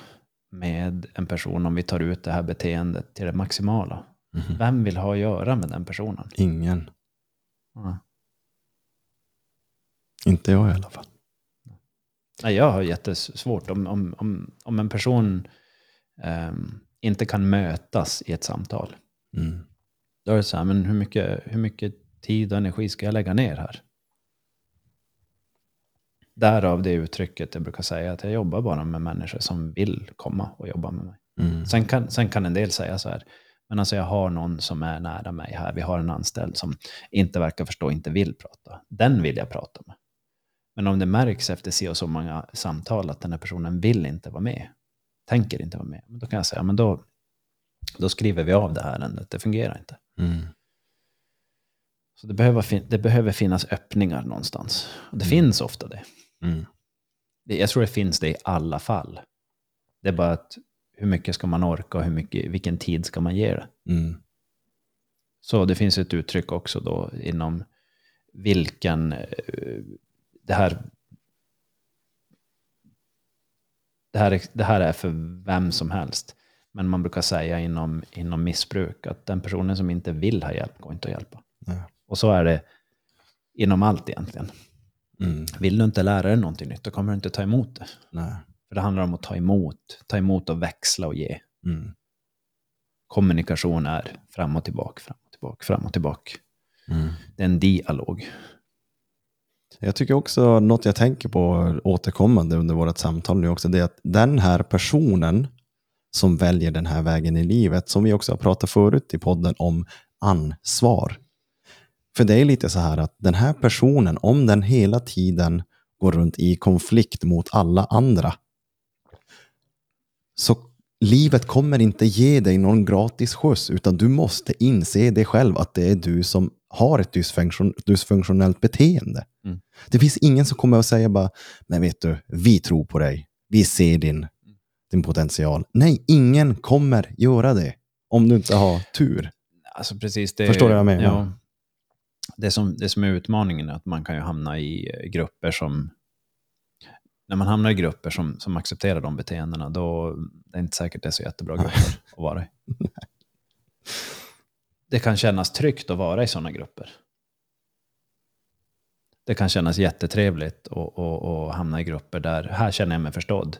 med en person om vi tar ut det här beteendet till det maximala? Mhm. Vem vill ha att göra med den personen? Ingen. Ja. Inte jag i alla fall. Nej, jag har jättesvårt om, om, om, om en person ehm, inte kan mötas i ett samtal. Mm. Då är det så här, men hur mycket, hur mycket tid och energi ska jag lägga ner här? Därav det uttrycket jag brukar säga att jag jobbar bara med människor som vill komma och jobba med mig. Mm. Sen kan, sen kan en del säga så här, men alltså jag har någon som är nära mig här, vi har en anställd som inte verkar förstå, inte vill prata. Den vill jag prata med. Men om det märks efter så och så många samtal att den här personen vill inte vara med, tänker inte vara med, då kan jag säga, men då, då skriver vi av det här ärendet, det fungerar inte. Mm. Så det behöver, det behöver finnas öppningar någonstans. Och det Mm. finns ofta det. Mm. Jag tror det finns det i alla fall. Det är bara att hur mycket ska man orka och hur mycket, vilken tid ska man ge det? Mm. Så det finns ett uttryck också då inom vilken, eh, det här, det här, är, det här är för vem som helst. Men man brukar säga inom, inom missbruk att den personen som inte vill ha hjälp går inte att hjälpa. Nej. Och så är det inom allt egentligen. Mm. Vill du inte lära dig någonting nytt, då kommer du inte ta emot det. Nej. För det handlar om att ta emot, ta emot och växla och ge. Mm. Kommunikation är fram och tillbaka, fram och tillbaka, fram och tillbaka. Mm. Det är en dialog. Jag tycker också, något jag tänker på återkommande under vårt samtal nu också, det är att den här personen som väljer den här vägen i livet, som vi också har pratat förut i podden om ansvar. För det är lite så här att den här personen, om den hela tiden går runt i konflikt mot alla andra, så livet kommer inte ge dig någon gratis skjuts, utan du måste inse det själv att det är du som har ett dysfunktion, dysfunktionellt beteende. Mm. Det finns ingen som kommer att säga bara, men vet du, vi tror på dig, vi ser din, din potential. Nej, ingen kommer göra det om du inte har tur. Alltså precis det, Förstår du vad jag menar? Ja, det, som, det som är utmaningen är att man kan ju hamna i grupper som... När man hamnar i grupper som, som accepterar de beteendena, då det är inte säkert det är så jättebra grupper att vara i. *laughs* Det kan kännas tryggt att vara i sådana grupper. Det kan kännas jättetrevligt att, hamna i grupper där, här känner jag mig förstådd.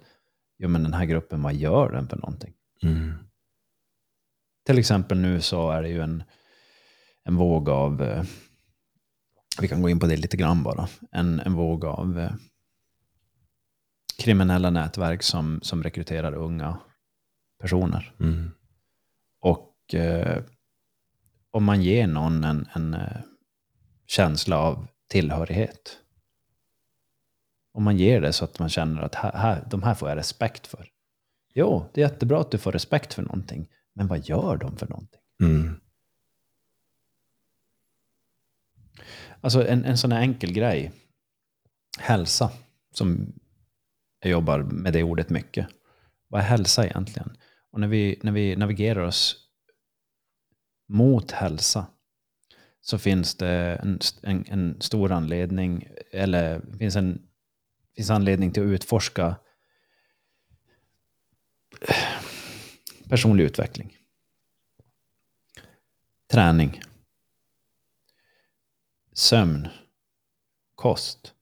Jo, men den här gruppen, vad gör den för någonting? Mm. Till exempel nu så är det ju en, en våg av, eh, vi kan gå in på det lite grann bara, en, en våg av eh, kriminella nätverk som, som rekryterar unga personer. Mm. Och eh, om man ger någon en, en eh, känsla av tillhörighet, om man ger det så att man känner att här, här, de här får jag respekt för. Jo, det är jättebra att du får respekt för någonting, men vad gör de för någonting? Mm. Alltså en, en sån här enkel grej. Hälsa, som jag jobbar med det ordet mycket. Vad är hälsa egentligen? Och när vi, när vi navigerar oss mot hälsa så finns det en, en, en stor anledning, eller finns en finns anledning till att utforska personlig utveckling. Träning. Sömn. Kost.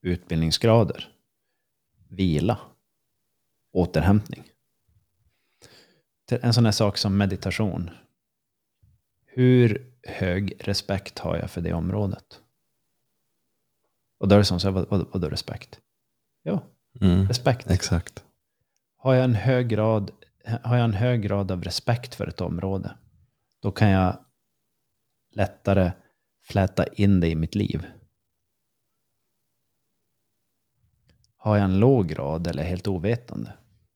Utbildningsgrader. Vila. Återhämtning. En sån här sak som meditation. Hur hög respekt har jag för det området? Och då är det som så här, vad, vad, vad då respekt? Ja, Mm. respekt. Exakt. Har jag, en hög grad, har jag en hög grad av respekt för ett område, då kan jag lättare fläta in det i mitt liv. Har jag en låg grad eller helt ovetande,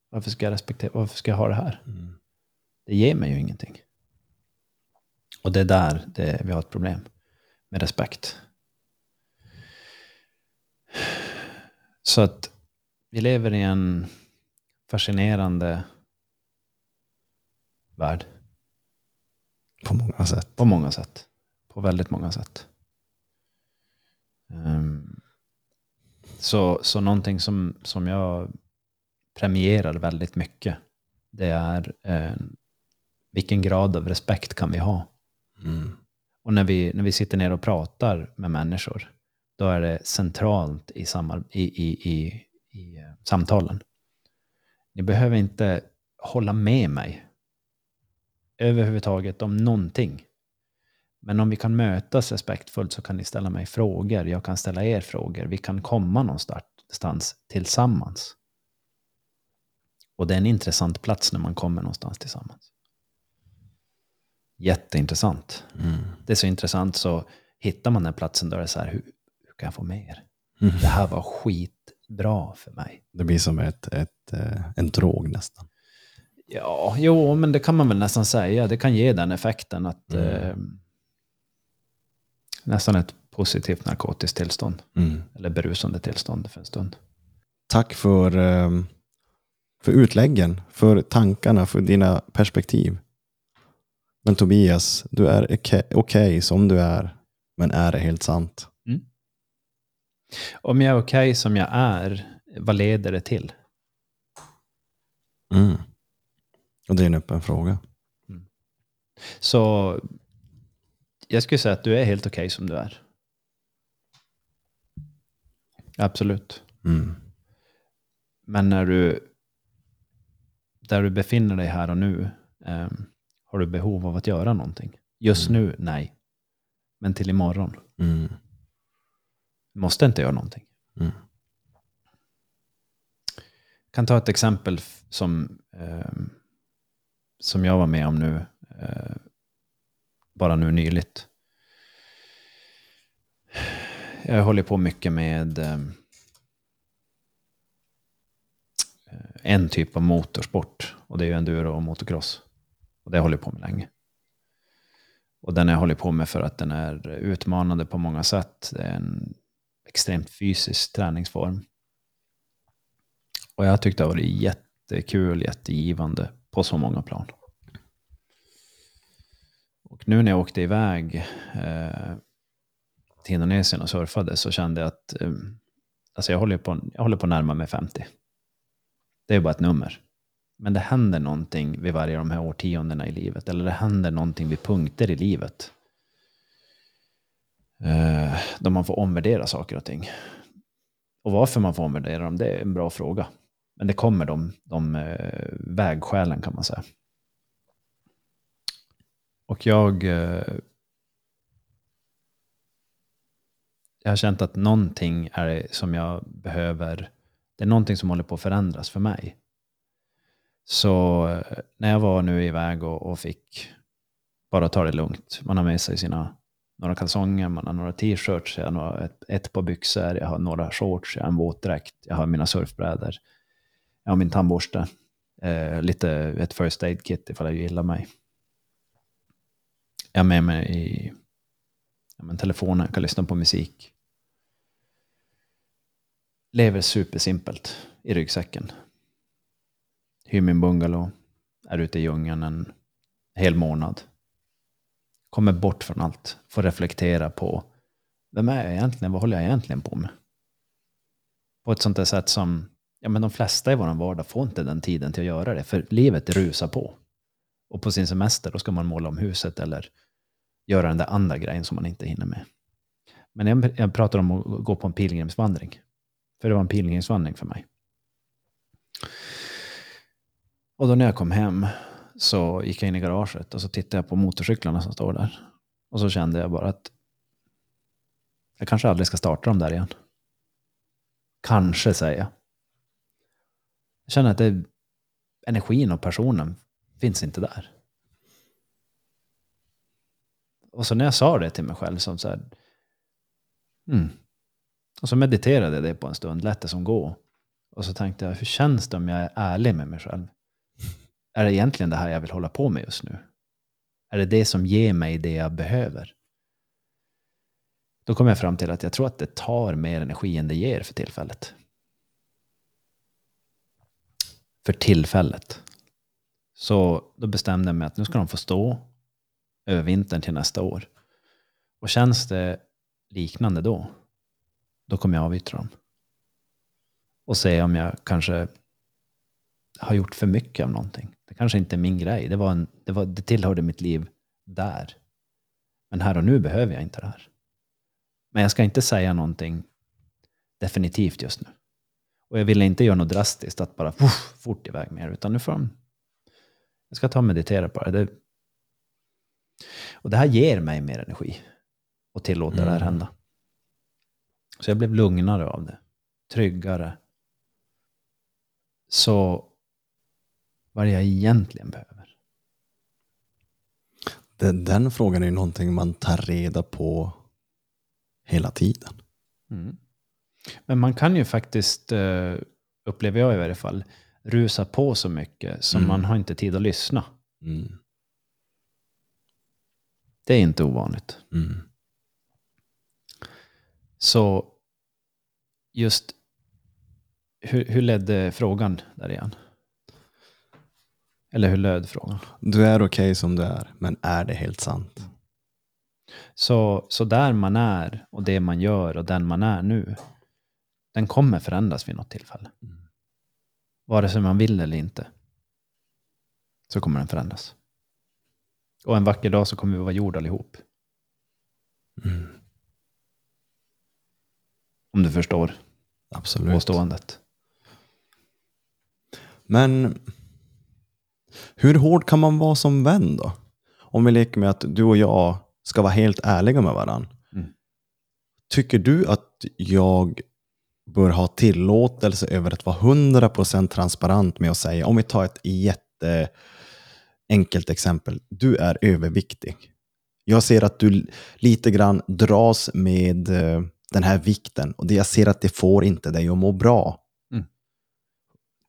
varför ska jag respektera, varför ska jag ha det här? Mm. Det ger mig ju ingenting. Och det är där det, vi har ett problem med respekt. Så att vi lever i en fascinerande värld. På många sätt. På många sätt. På väldigt många sätt. Um, så, så någonting som, som jag premierar väldigt mycket, det är eh, vilken grad av respekt kan vi ha? Mm. Och när vi, när vi sitter ner och pratar med människor, då är det centralt i, samar, i, i, i, i eh, samtalen. Ni behöver inte hålla med mig överhuvudtaget om någonting. Men om vi kan mötas respektfullt så kan ni ställa mig frågor, jag kan ställa er frågor, vi kan komma någonstans tillsammans. Och det är en intressant plats när man kommer någonstans tillsammans. Jätteintressant. Mm. Det är så intressant så hittar man den platsen då är det så här, hur, hur kan jag få mer? Mm. Det här var skitbra för mig. Det blir som ett, ett, eh, en drog nästan. Ja, jo, men det kan man väl nästan säga. Det kan ge den effekten att mm. eh, nästan ett positivt narkotiskt tillstånd. Mm. Eller berusande tillstånd för en stund. Tack för, eh, för utläggen, för tankarna, för dina perspektiv. Men Tobias, du är okej okay, okay som du är, men är det helt sant? Mm. Om jag är okej okay som jag är, vad leder det till? Mm. Och det är en öppen fråga. Mm. Så jag skulle säga att du är helt okej som du är. Absolut. Mm. Men när du, där du befinner dig här och nu, eh, har du behov av att göra någonting? Just mm. nu, nej. Men till imorgon. Mm. Måste inte göra någonting. Mm. Jag kan ta ett exempel som, eh, som jag var med om nu. Eh, bara nu nyligt. Jag håller på mycket med eh, en typ av motorsport och det är ju enduro och motocross. Och det har jag hållit på med länge. Och den har jag hållit på med för att den är utmanande på många sätt. Det är en extremt fysisk träningsform. Och jag tyckte det har varit jättekul, jättegivande på så många plan. Och nu när jag åkte iväg eh, till Indonesien och surfade så kände jag att eh, alltså jag, håller på, jag håller på att närma mig 50. Det är bara ett nummer. Men det händer någonting vid varje av de här årtiondena i livet. Eller det händer någonting vid punkter i livet. Eh, då man får omvärdera saker och ting. Och varför man får omvärdera dem, det är en bra fråga. Men det kommer de, de eh, vägskälen kan man säga. Och jag, eh, jag har känt att någonting är det som jag behöver, det är någonting som håller på att förändras för mig. Så eh, när jag var nu iväg och, och fick bara ta det lugnt, man har med sig sina några kalsonger, man har några t-shirts, jag har ett, ett par byxor, jag har några shorts, jag har en våtdräkt, jag har mina surfbrädor, jag har min tandborste, eh, lite ett first aid kit ifall jag gillar mig jag har med mig i ja, men telefonen, kan lyssna på musik. Lever supersimpelt i ryggsäcken. Hyr min bungalow, är ute i djungeln en hel månad. Kommer bort från allt, får reflektera på vem är jag egentligen, vad håller jag egentligen på med? På ett sånt där sätt som ja, men de flesta i vår vardag får inte den tiden till att göra det, för livet rusar på. Och på sin semester då ska man måla om huset eller göra den där andra grejen som man inte hinner med. Men jag, jag pratar om att gå på en pilgrimsvandring. För det var en pilgrimsvandring för mig. Och då när jag kom hem så gick jag in i garaget och så tittade jag på motorcyklarna som står där. Och så kände jag bara att jag kanske aldrig ska starta dem där igen. Kanske, säger jag. Jag känner att det, energin och personen finns inte där. Och så när jag sa det till mig själv, som så här, mm. och så mediterade jag det på en stund, lät det som gå. Och så tänkte jag, hur känns det om jag är ärlig med mig själv? Är det egentligen det här jag vill hålla på med just nu? Är det det som ger mig det jag behöver? Då kom jag fram till att jag tror att det tar mer energi än det ger för tillfället. för tillfället. Så då bestämde jag mig att nu ska de få stå över vintern till nästa år. Och känns det liknande då, då kommer jag avyttra dem. Och se om jag kanske har gjort för mycket av någonting. Det kanske inte är min grej. Det, var en, det, var, det tillhörde mitt liv där. Men här och nu behöver jag inte det här. Men jag ska inte säga någonting definitivt just nu. Och jag ville inte göra något drastiskt, att bara puff, fort iväg med utan nu får de... Jag ska ta och meditera på det. det. Och det här ger mig mer energi. Och tillåta mm. det här mm. hända. Så jag blev lugnare av det. Tryggare. Så vad jag egentligen behöver. Den, den frågan är ju någonting man tar reda på hela tiden. Mm. Men man kan ju faktiskt, eh, upplever jag i varje fall, rusa på så mycket så mm. man har inte tid att lyssna. Mm. Det är inte ovanligt. Mm. Så just hur, hur ledde frågan där igen? Eller hur löd frågan? Du är okej okay som du är, men är det helt sant? Så, så där man är och det man gör och den man är nu, den kommer förändras vid något tillfälle. Mm. Vare sig man vill eller inte, så kommer den förändras. Och en vacker dag så kommer vi vara jord allihop. Mm. Om du förstår Absolut. påståendet. Men hur hård kan man vara som vän då? Om vi leker med att du och jag ska vara helt ärliga med varandra. Mm. Tycker du att jag bör ha tillåtelse över att vara 100% transparent med att säga, om vi tar ett jätteenkelt exempel, du är överviktig. Jag ser att du lite grann dras med eh, den här vikten och jag ser att det får inte dig att må bra. Mm.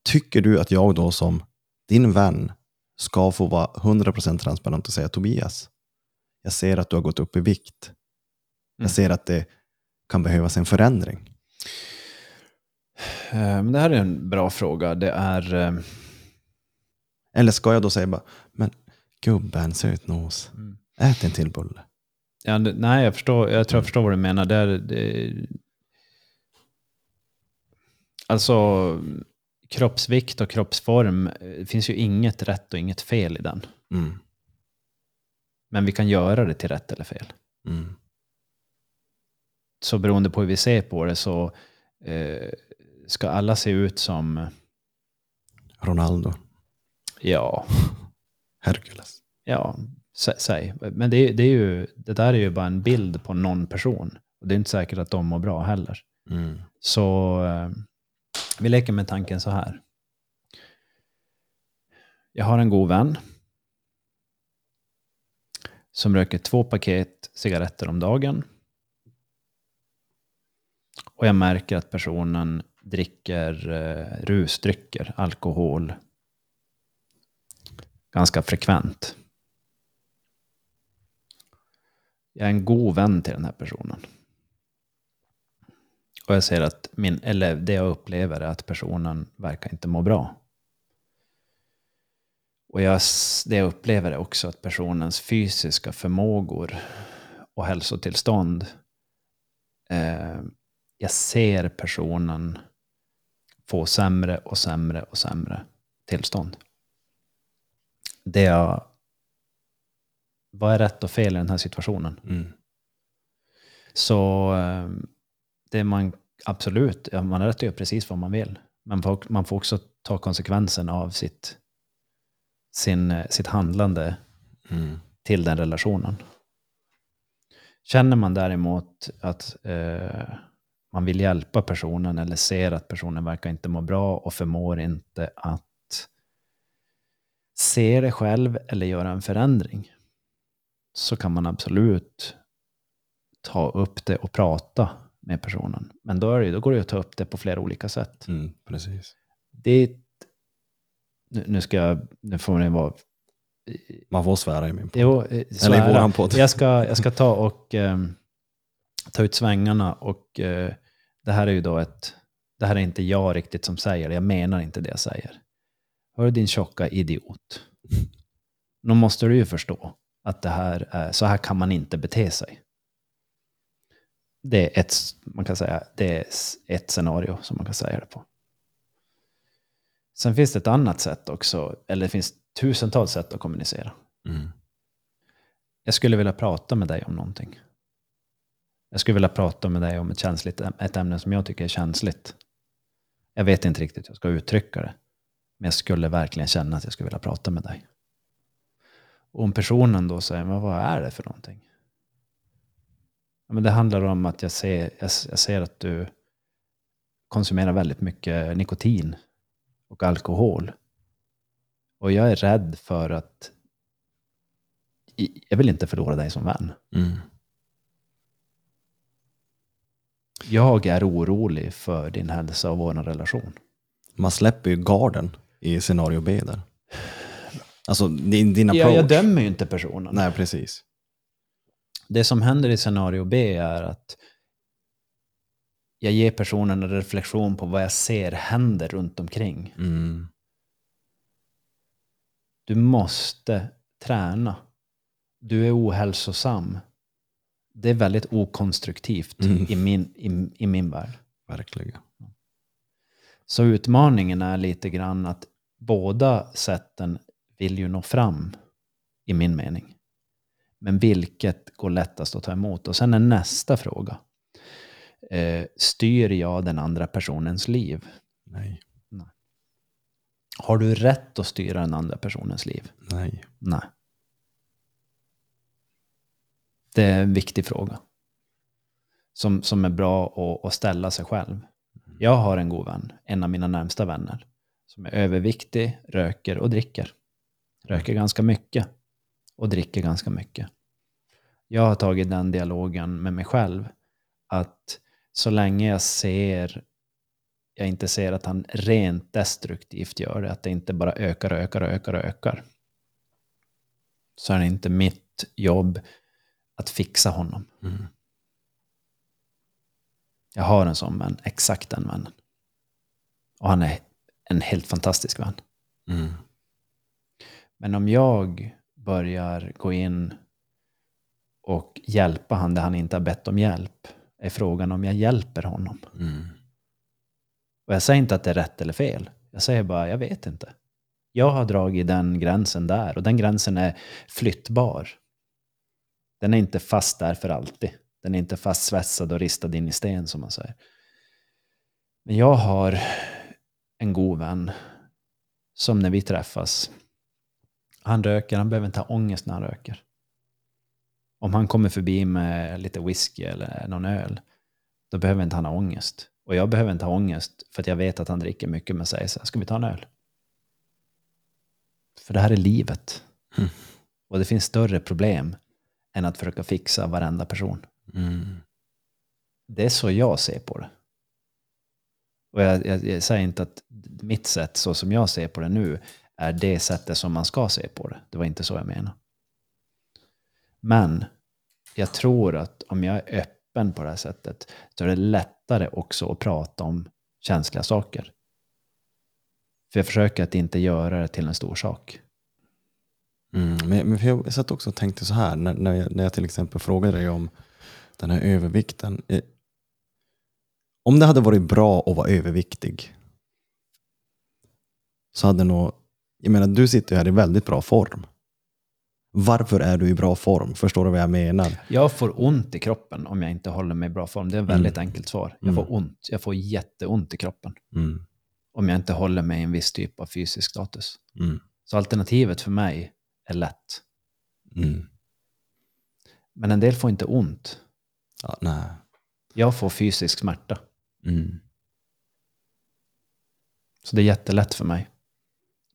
Tycker du att jag då som din vän ska få vara 100% transparent och säga Tobias, jag ser att du har gått upp i vikt. Jag mm. ser att det kan behövas en förändring. Eh, det här är en bra fråga. Det är... Eh, Eller ska jag då säga bara, men gubben, sötnos, mm. ät en till bulle. Ja, det, nej, jag, förstår, jag tror jag förstår vad du menar. Det är, det, alltså, kroppsvikt och kroppsform, det finns ju inget rätt och inget fel i den. Mm. Men vi kan göra det till rätt eller fel. Mm. Så beroende på hur vi ser på det så eh, ska alla se ut som... Ronaldo. Ja. *laughs* Hercules. Ja, säg. Men det, det, är ju, det där är ju bara en bild på någon person. Och det är inte säkert att de mår bra heller. Mm. Så eh, vi leker med tanken så här. Jag har en god vän som röker två paket cigaretter om dagen. Och jag märker att personen dricker eh, rusdrycker, alkohol, ganska frekvent. Jag är en god vän till den här personen. Och jag ser att min, eller det jag upplever är att personen verkar inte må bra. Och jag, det jag upplever är också att personens fysiska förmågor och hälsotillstånd, eh, jag ser personen få sämre och sämre och sämre tillstånd. Det jag, vad är rätt och fel i den här situationen? Mm. Så eh, det man absolut, ja, man har rätt att göra precis vad man vill. Men man får också ta konsekvensen av sitt, sin, sitt handlande mm. till den relationen. Känner man däremot att eh, man vill hjälpa personen eller ser att personen verkar inte må bra och förmår inte att se det själv eller göra en förändring, så kan man absolut ta upp det och prata med personen. Men då, är det, då går det att ta upp det på flera olika sätt. Mm, precis. Det, nu, nu ska jag, nu får det vara... Man får svära i min podd. Jo, eh, Eller i våran podd. Jag ska, jag ska ta och um, ta ut svängarna och uh, det här är ju då ett, det här är inte jag riktigt som säger det, jag menar inte det jag säger. Hör din tjocka idiot. Nu måste du ju förstå att det här är, så här kan man inte bete sig. Det är ett, man kan säga, det är ett scenario som man kan säga det på. Sen finns det ett annat sätt också, eller det finns tusentals sätt att kommunicera. Mm. Jag skulle vilja prata med dig om någonting. Jag skulle vilja prata med dig om ett, känsligt, ett ämne som jag tycker är känsligt. Jag vet inte riktigt hur jag ska uttrycka det. Men jag skulle verkligen känna att jag skulle vilja prata med dig. Och om personen då säger, men vad är det för någonting? Men det handlar om att jag ser, jag, jag ser att du konsumerar väldigt mycket nikotin och alkohol. Och jag är rädd för att jag vill inte förlora dig som vän. Mm. Jag är orolig för din hälsa och vår relation. Man släpper ju garden i scenario B där. Alltså din, din approach. Ja, jag dömer ju inte personen. Nej, precis. Det som händer i scenario B är att jag ger personen en reflektion på vad jag ser händer runt omkring. Mm. Du måste träna. Du är ohälsosam. Det är väldigt okonstruktivt Mm. i, min, i, i min värld. Verkligen. Så utmaningen är lite grann att båda sätten vill ju nå fram, i min mening. Men vilket går lättast att ta emot? Och sen är nästa fråga. Eh, styr jag den andra personens liv? Nej. Har du rätt att styra den andra personens liv? Nej. Nej. Det är en viktig fråga. Som, som är bra att, att ställa sig själv. Jag har en god vän, en av mina närmsta vänner, som är överviktig, röker och dricker. Röker ganska mycket och dricker ganska mycket. Jag har tagit den dialogen med mig själv att så länge jag ser jag inte ser att han rent destruktivt gör det, att det inte bara ökar och ökar och ökar och ökar. Så är det inte mitt jobb att fixa honom. Mm. Jag har en sån vän, exakt den vännen. Och han är en helt fantastisk vän. Mm. Men om jag börjar gå in och hjälpa han där han inte har bett om hjälp, är frågan om jag hjälper honom. Mm. Och jag säger inte att det är rätt eller fel. Jag säger bara, jag vet inte. Jag har dragit den gränsen där och den gränsen är flyttbar. Den är inte fast där för alltid. Den är inte fast svetsad och ristad in i sten som man säger. Men jag har en god vän som när vi träffas, han röker, han behöver inte ha ångest när han röker. Om han kommer förbi med lite whisky eller någon öl, då behöver inte han ha ångest. Och jag behöver inte ha ångest för att jag vet att han dricker mycket men säger så här, ska vi ta en öl? För det här är livet. Mm. Och det finns större problem än att försöka fixa varenda person. Mm. Det är så jag ser på det. Och jag, jag, jag säger inte att mitt sätt, så som jag ser på det nu, är det sättet som man ska se på det. Det var inte så jag menade. Men jag tror att om jag är öppen på det här sättet så är det lättare också att prata om känsliga saker. För jag försöker att inte göra det till en stor sak. Mm. Men, men för jag satt också och tänkte så här, när, när, jag, när jag till exempel frågade dig om den här övervikten. Eh, om det hade varit bra att vara överviktig så hade nog, jag menar du sitter ju här i väldigt bra form. Varför är du i bra form? Förstår du vad jag menar? Jag får ont i kroppen om jag inte håller mig i bra form. Det är ett väldigt enkelt svar. Jag Mm. får ont. Jag får jätteont i kroppen Mm. om jag inte håller mig i en viss typ av fysisk status. Mm. Så alternativet för mig är lätt. Mm. Men en del får inte ont. Ja, nej. Jag får fysisk smärta. Mm. Så det är jättelätt för mig.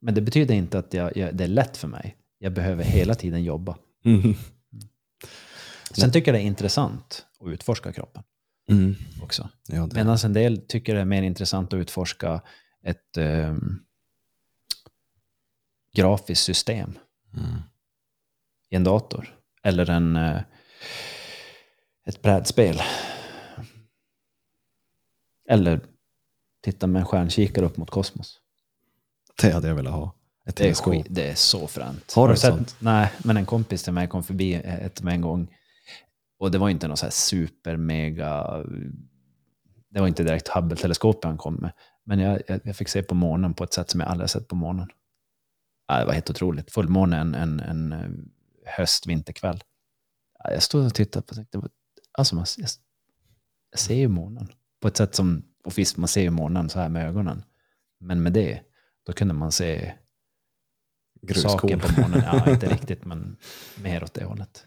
Men det betyder inte att jag, jag, det är lätt för mig. Jag behöver hela tiden jobba. Mm. Sen tycker jag det är intressant att utforska kroppen Mm. också. Ja. Medan en del tycker det är mer intressant att utforska ett ehm, grafiskt system Mm. i en dator. Eller en, eh, ett brädspel. Eller titta med en stjärnkikare upp mot kosmos. Det hade jag velat ha. Ett Det är, teleskop. skit, det är så fränt. Har du ett sett? sånt? Nej, men en kompis till mig kom förbi ett med en gång. Och det var inte något så här super mega... Det var inte direkt Hubble-teleskopet han kom med. Men jag, jag, fick se på månen på ett sätt som jag aldrig sett på månen. Ja, det var helt otroligt. Fullmåne en, en, en eh, höst-vinterkväll. Ja, jag stod och tittade på det. Alltså, man, jag, jag ser ju månen. På ett sätt som, och visst, man ser ju månen så här med ögonen. Men med det, då kunde man se saker Gruskorn. på månen. Ja, inte riktigt, men mer åt det hållet.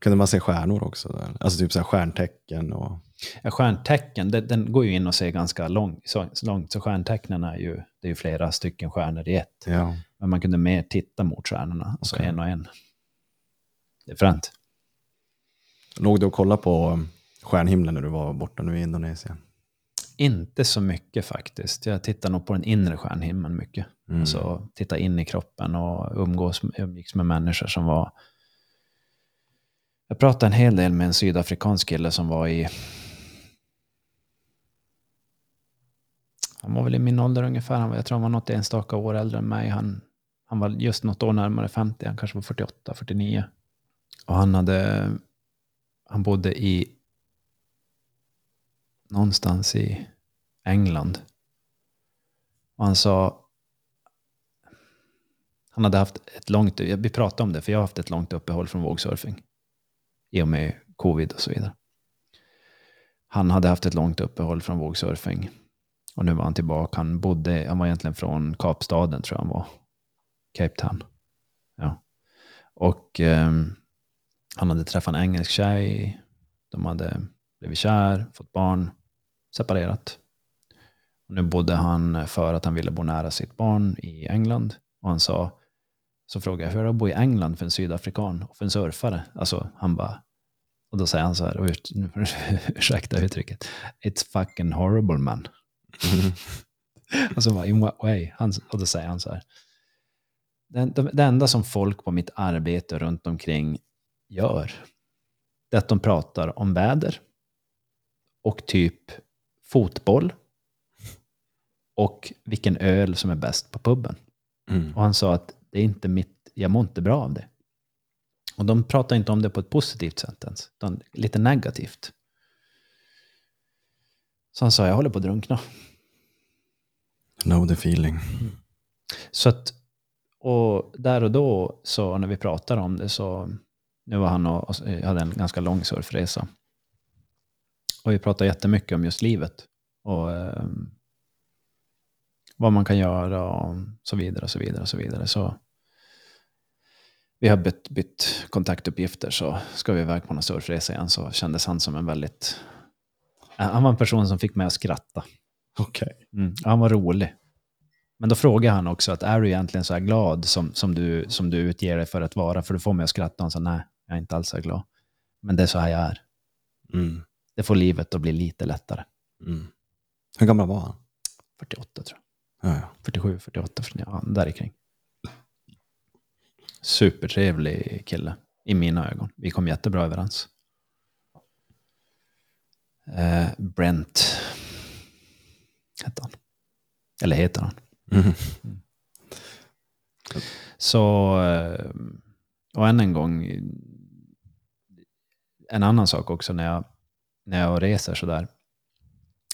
Kunde man se stjärnor också? Där? Alltså typ så här stjärntecken och... Ja, stjärntecken, det, den går ju in och ser ganska lång, så, så långt, så stjärntecknen är ju, det är ju flera stycken stjärnor i ett. Ja. Men man kunde mer titta mot stjärnorna, alltså Okej. en och en. Det är fränt. Låg du och kollade på um, stjärnhimlen när du var borta nu i Indonesien? Inte så mycket faktiskt. Jag tittar nog på den inre stjärnhimlen mycket. Mm. Alltså titta in i kroppen och umgås, umgicks med människor som var... Jag pratade en hel del med en sydafrikansk kille som var i... Han var väl i min ålder ungefär. Han var, jag tror han var något enstaka år äldre än mig. Han, han var just något år närmare 50. Han kanske var 48, 49. Och han hade... Han bodde i... Någonstans i England. Och han sa... Han hade haft ett långt... Vi pratade om det, för jag har haft ett långt uppehåll från vågsurfing. I och med covid och så vidare. Han hade haft ett långt uppehåll från vågsurfing. Och nu var han tillbaka. Han bodde... Han var egentligen från Kapstaden, tror jag han var. Cape Town. Ja. Och ehm, han hade träffat en engelsk tjej. De hade blivit kär, fått barn, separerat. Nu bodde han för att han ville bo nära sitt barn i England. Och han sa, så frågade jag, hur är det att bo i England för en sydafrikan och för en surfare? Alltså, han bara, och då säger han så här, och *laughs* ursäkta uttrycket, it's fucking horrible man. Och så bara, in what way? Han, och då säger han så här, det, det, det enda som folk på mitt arbete runt omkring gör, det är att de pratar om väder och typ fotboll och vilken öl som är bäst på puben. Mm. Och han sa att det är inte mitt, jag mår inte bra av det. Och de pratar inte om det på ett positivt sätt ens, utan lite negativt. Så han sa, jag håller på att drunkna. Know the feeling. Så att, och där och då, så när vi pratade om det så, nu var han och, och hade en ganska lång surfresa. Och vi pratade jättemycket om just livet. Och eh, vad man kan göra och så vidare och så vidare och så vidare. Så vi har bytt, bytt kontaktuppgifter så ska vi iväg på någon surfresa igen så kändes han som en väldigt... Han var en person som fick mig att skratta. Okej. Mm, han var rolig. Men då frågade han också att är du egentligen så här glad som, som, du, som du utger dig för att vara? För du får mig att skratta. Och han sa nej, jag är inte alls så här glad. Men det är så här jag är. Mm. Det får livet att bli lite lättare. Mm. Hur gammal var han? 48 tror jag. Ja, ja. 47, 48, 49, ja, där kring. Supertrevlig kille i mina ögon. Vi kom jättebra överens. Eh, Brent hette han. Eller heter han. Mm. Så, eh, och än en gång, en annan sak också när jag, när jag reser sådär,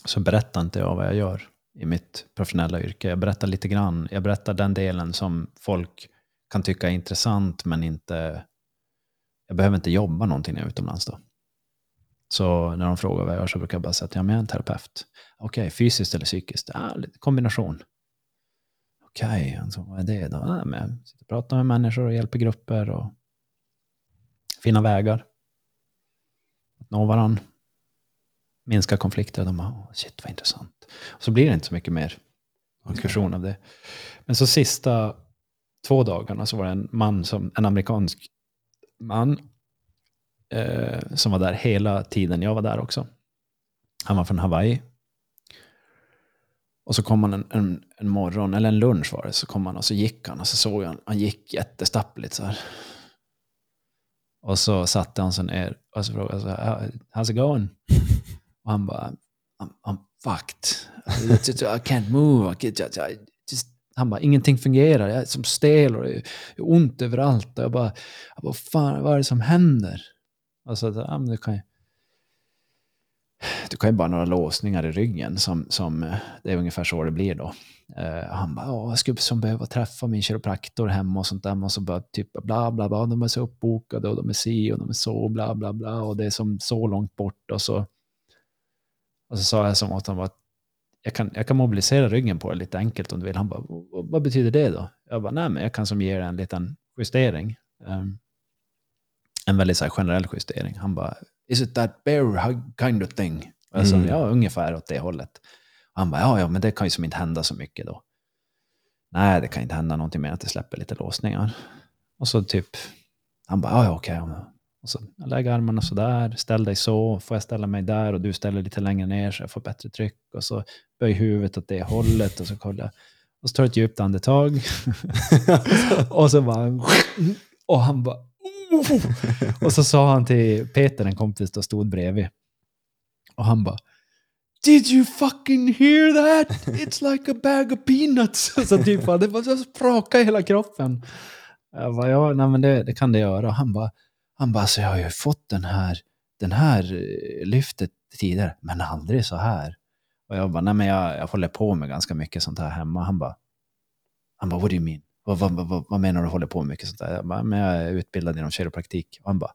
så berättar inte jag vad jag gör i mitt professionella yrke. Jag berättar lite grann, jag berättar den delen som folk kan tycka är intressant men inte, jag behöver inte jobba någonting när jag är utomlands då. Så när de frågar vad jag gör så brukar jag bara säga att ja, jag är en terapeut. Okej, fysiskt eller psykiskt? Ja, lite kombination. Okej, alltså, vad är det då? Ja, men jag sitter och pratar med människor och hjälper grupper och finna vägar. Att nå varandra. Minska konflikter. De bara, "Åh, shit vad intressant. Och så blir det inte så mycket mer diskussion av det. Men så sista två dagarna så var det en man, som, en amerikansk man, eh, som var där hela tiden jag var där också. Han var från Hawaii. Och så kom han en, en, en morgon, eller en lunch var det, så kom han och så gick han och så såg jag, han gick jättestappligt så här. Och så satte han sig ner och så frågade jag så här, how's it going? Och han bara, I'm, I'm fucked. I can't move. I can't, I just, han bara, ingenting fungerar, jag är som stel och det är ont överallt. Och jag bara, jag bara fan, vad är det som händer? Alltså, ja, men du kan ju... Du kan ju bara några låsningar i ryggen, som, som, eh, det är ungefär så det blir då. Uh, han bara, jag skulle som behöva träffa min kiropraktor hemma och sånt där. Och så bara typ bla bla bla, de är så uppbokade och de är si och de är så bla bla bla och det är som så långt bort. Och så, och så sa jag som åt honom att jag kan, jag kan mobilisera ryggen på det lite enkelt om du vill. Han bara, vad betyder det då? Jag bara, nej men jag kan som ge en liten justering. Um, en väldigt så här, generell justering. Han bara, is it that bear kind of thing? Sa, mm. ja ungefär åt det hållet. Och han bara, ja ja men det kan ju som inte hända så mycket då. Nej, det kan inte hända någonting mer än att det släpper lite låsningar. Och så typ, han bara, ja okej. Och så lägg armarna så där, ställ dig så, får jag ställa mig där och du ställer lite längre ner så jag får bättre tryck. Och så böj huvudet åt det hållet och så kollar Och så tar du ett djupt andetag. *laughs* och så bara... Och han bara... *laughs* och så sa han till Peter, en kompis, som stod bredvid. Och han bara... Did you fucking hear that? It's like a bag of peanuts. *laughs* så typ, det bara sprakade i hela kroppen. Jag bara, ja, nej, men det, det kan det göra. Och han bara, han bara, så jag har ju fått den här, den här eh, lyftet tidigare, men aldrig så här. Och jag bara, nej men jag, jag håller på med ganska mycket sånt här hemma. Han bara, han bara, what do you mean? Vad, vad, vad, vad menar du håller på med mycket sånt där? Jag bara, men jag är utbildad inom kiropraktik. Och han bara,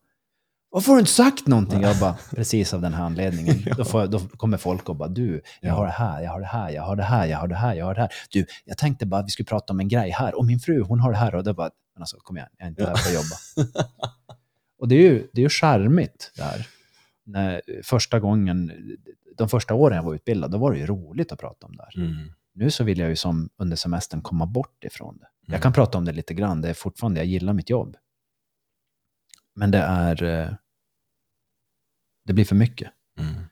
varför har du inte sagt någonting? Jag bara, *laughs* precis av den här anledningen. *laughs* ja. då, får, då, kommer folk och bara, du, jag har det här, jag har det här, jag har det här, jag har det här, jag har det här. Du, jag tänkte bara att vi skulle prata om en grej här. Och min fru, hon har det här. Och då bara, men alltså kom igen, jag är inte här för att jobba. *laughs* och det är ju, det är ju charmigt det här. När, första gången, de första åren jag var utbildad, då var det ju roligt att prata om det här. Mm. Nu så vill jag ju som under semestern komma bort ifrån det. Mm. Jag kan prata om det lite grann, det är fortfarande, jag gillar mitt jobb. Men det är, eh, det blir för mycket. Mm.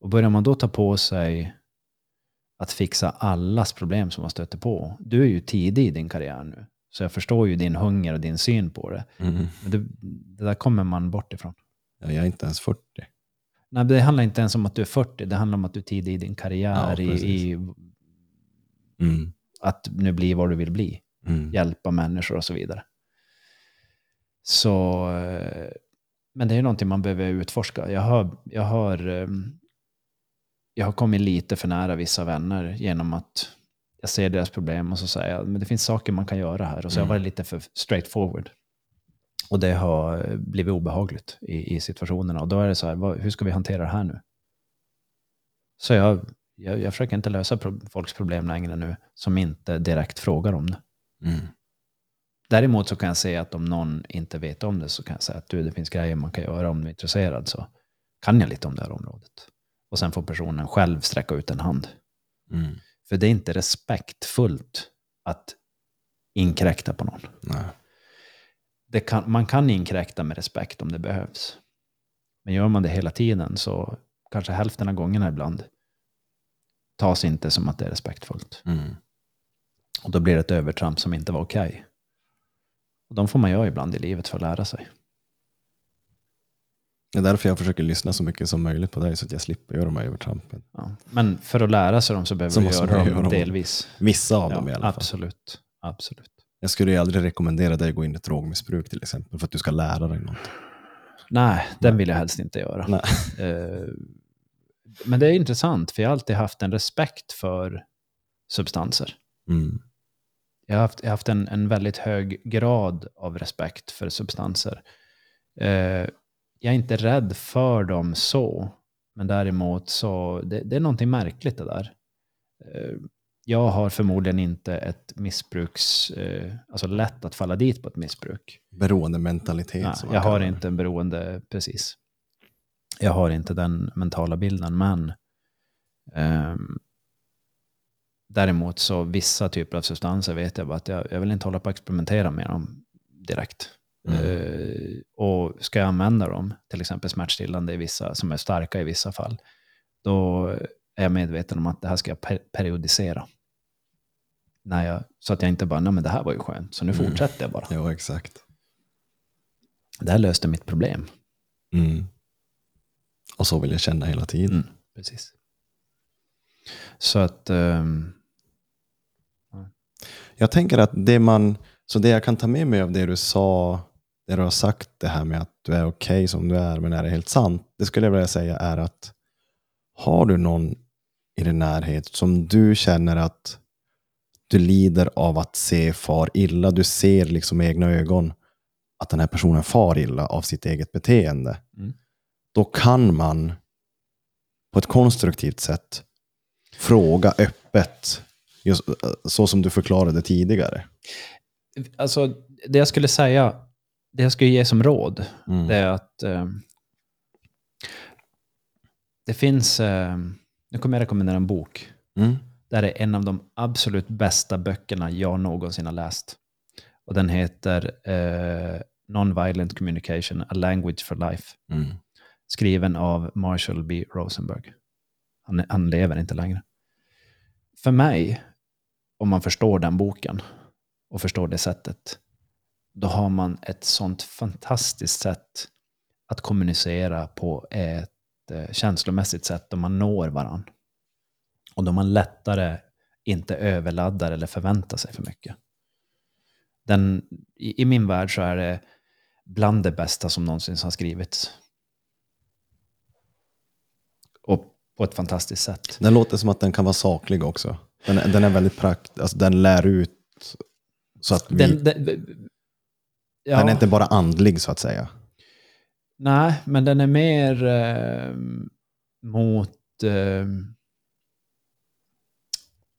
Och börjar man då ta på sig att fixa allas problem som man stöter på. Du är ju tidig i din karriär nu. Så jag förstår ju din hunger och din syn på det. Mm. Men det, det, där kommer man bort ifrån. Ja, jag är inte ens 40. Nej, det handlar inte ens om att du är 40. Det handlar om att du är tidig i din karriär. Ja, i, i mm. Att nu bli vad du vill bli. Mm. Hjälpa människor och så vidare. Så, eh, men det är någonting man behöver utforska. Jag har, jag har, ehm, jag har kommit lite för nära vissa vänner genom att jag ser deras problem och så säger jag men det finns saker man kan göra här. Och så mm. jag varit lite för straightforward. Och det har blivit obehagligt i, i situationerna. Och då är det så här, vad, hur ska vi hantera det här nu? Så jag, jag, jag försöker inte lösa pro folks problem längre nu som inte direkt frågar om det. Mm. Däremot så kan jag säga att om någon inte vet om det så kan jag säga att du, det finns grejer man kan göra om du är intresserad. Så kan jag lite om det här området. Och sen får personen själv sträcka ut en hand. Mm. För det är inte respektfullt att inkräkta på någon. Kan, man kan inkräkta med respekt om det behövs. Men gör man det hela tiden så kanske hälften av gångerna ibland tas inte som att det är respektfullt. Mm. Och då blir det ett övertramp som inte var okej. Okay. Och de får man göra ibland i livet för att lära sig. Det är därför jag försöker lyssna så mycket som möjligt på dig så att jag slipper göra de här övertrampen. Ja. Men för att lära sig dem så behöver så man göra dem göra delvis. Vissa av ja, dem i alla fall. Absolut. absolut. Jag skulle ju aldrig rekommendera dig att gå in i ett drogmissbruk till exempel för att du ska lära dig något. Nej, den vill jag helst inte göra. *laughs* Eh, men det är intressant, för jag har alltid haft en respekt för substanser. Mm. Jag har haft, jag har haft en, en väldigt hög grad av respekt för substanser. Eh, jag är inte rädd för dem så, men däremot så, det, det är någonting märkligt det där. Eh, jag har förmodligen inte ett missbruks, eh, alltså lätt att falla dit på ett missbruk. Beroendementalitet. Nej, jag har inte en beroende, precis. Jag har inte den mentala bilden, men um, däremot så vissa typer av substanser vet jag bara att jag, jag vill inte hålla på att experimentera med dem direkt. Mm. Uh, och ska jag använda dem, till exempel smärtstillande i vissa, som är starka i vissa fall, då är jag medveten om att det här ska jag per periodisera. När jag, så att jag inte bara, nej men det här var ju skönt, så nu mm. fortsätter jag bara. Ja, exakt. Det här löste mitt problem. Mm. Och så vill jag känna hela tiden. Mm, precis. Så att... Um, Jag tänker att det man, så det jag kan ta med mig av det du sa, det du har sagt, det här med att du är okej okay som du är, men är det helt sant? Det skulle jag vilja säga är att har du någon i din närhet som du känner att du lider av att se far illa, du ser liksom med egna ögon att den här personen far illa av sitt eget beteende, mm. då kan man på ett konstruktivt sätt fråga öppet, just, så som du förklarade tidigare. Alltså, det jag skulle säga, det jag skulle ge som råd, mm. det är att eh, det finns, eh, nu kommer jag rekommendera en bok. Mm. Det är en av de absolut bästa böckerna jag någonsin har läst. Och den heter eh, Non-Violent Communication, A Language for Life. Mm. Skriven av Marshall B. Rosenberg. Han, han lever inte längre. För mig, om man förstår den boken och förstår det sättet, då har man ett sånt fantastiskt sätt att kommunicera på ett eh, känslomässigt sätt då man når varandra. Och då man lättare inte överladdar eller förväntar sig för mycket. Den, i, I min värld så är det bland det bästa som någonsin har skrivits. Och på ett fantastiskt sätt. Den låter som att den kan vara saklig också. Den, den är väldigt praktisk, alltså den lär ut så att vi... Den, den, ja. den är inte bara andlig så att säga. Nej, men den är mer eh, mot... Eh,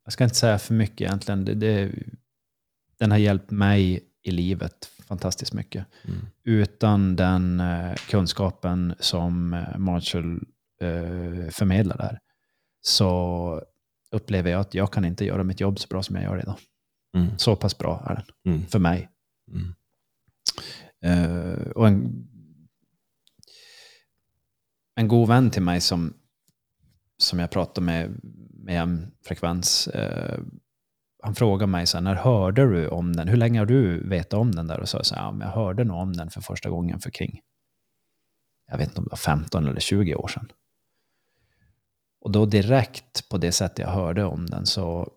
jag ska inte säga för mycket egentligen. Det, det, den har hjälpt mig i livet fantastiskt mycket. Mm. Utan den eh, kunskapen som eh, Marshall eh, förmedlar där, så upplever jag att jag kan inte göra mitt jobb så bra som jag gör idag. Mm. Så pass bra är den, mm. för mig. Uh, och en, en god vän till mig som, som jag pratar med med en frekvens, uh, han frågar mig så här, när hörde du om den? Hur länge har du vetat om den där? Och så, sa ja, jag hörde nog om den för första gången för kring, jag vet inte om det var 15 eller 20 år sedan. Och då direkt på det sätt jag hörde om den så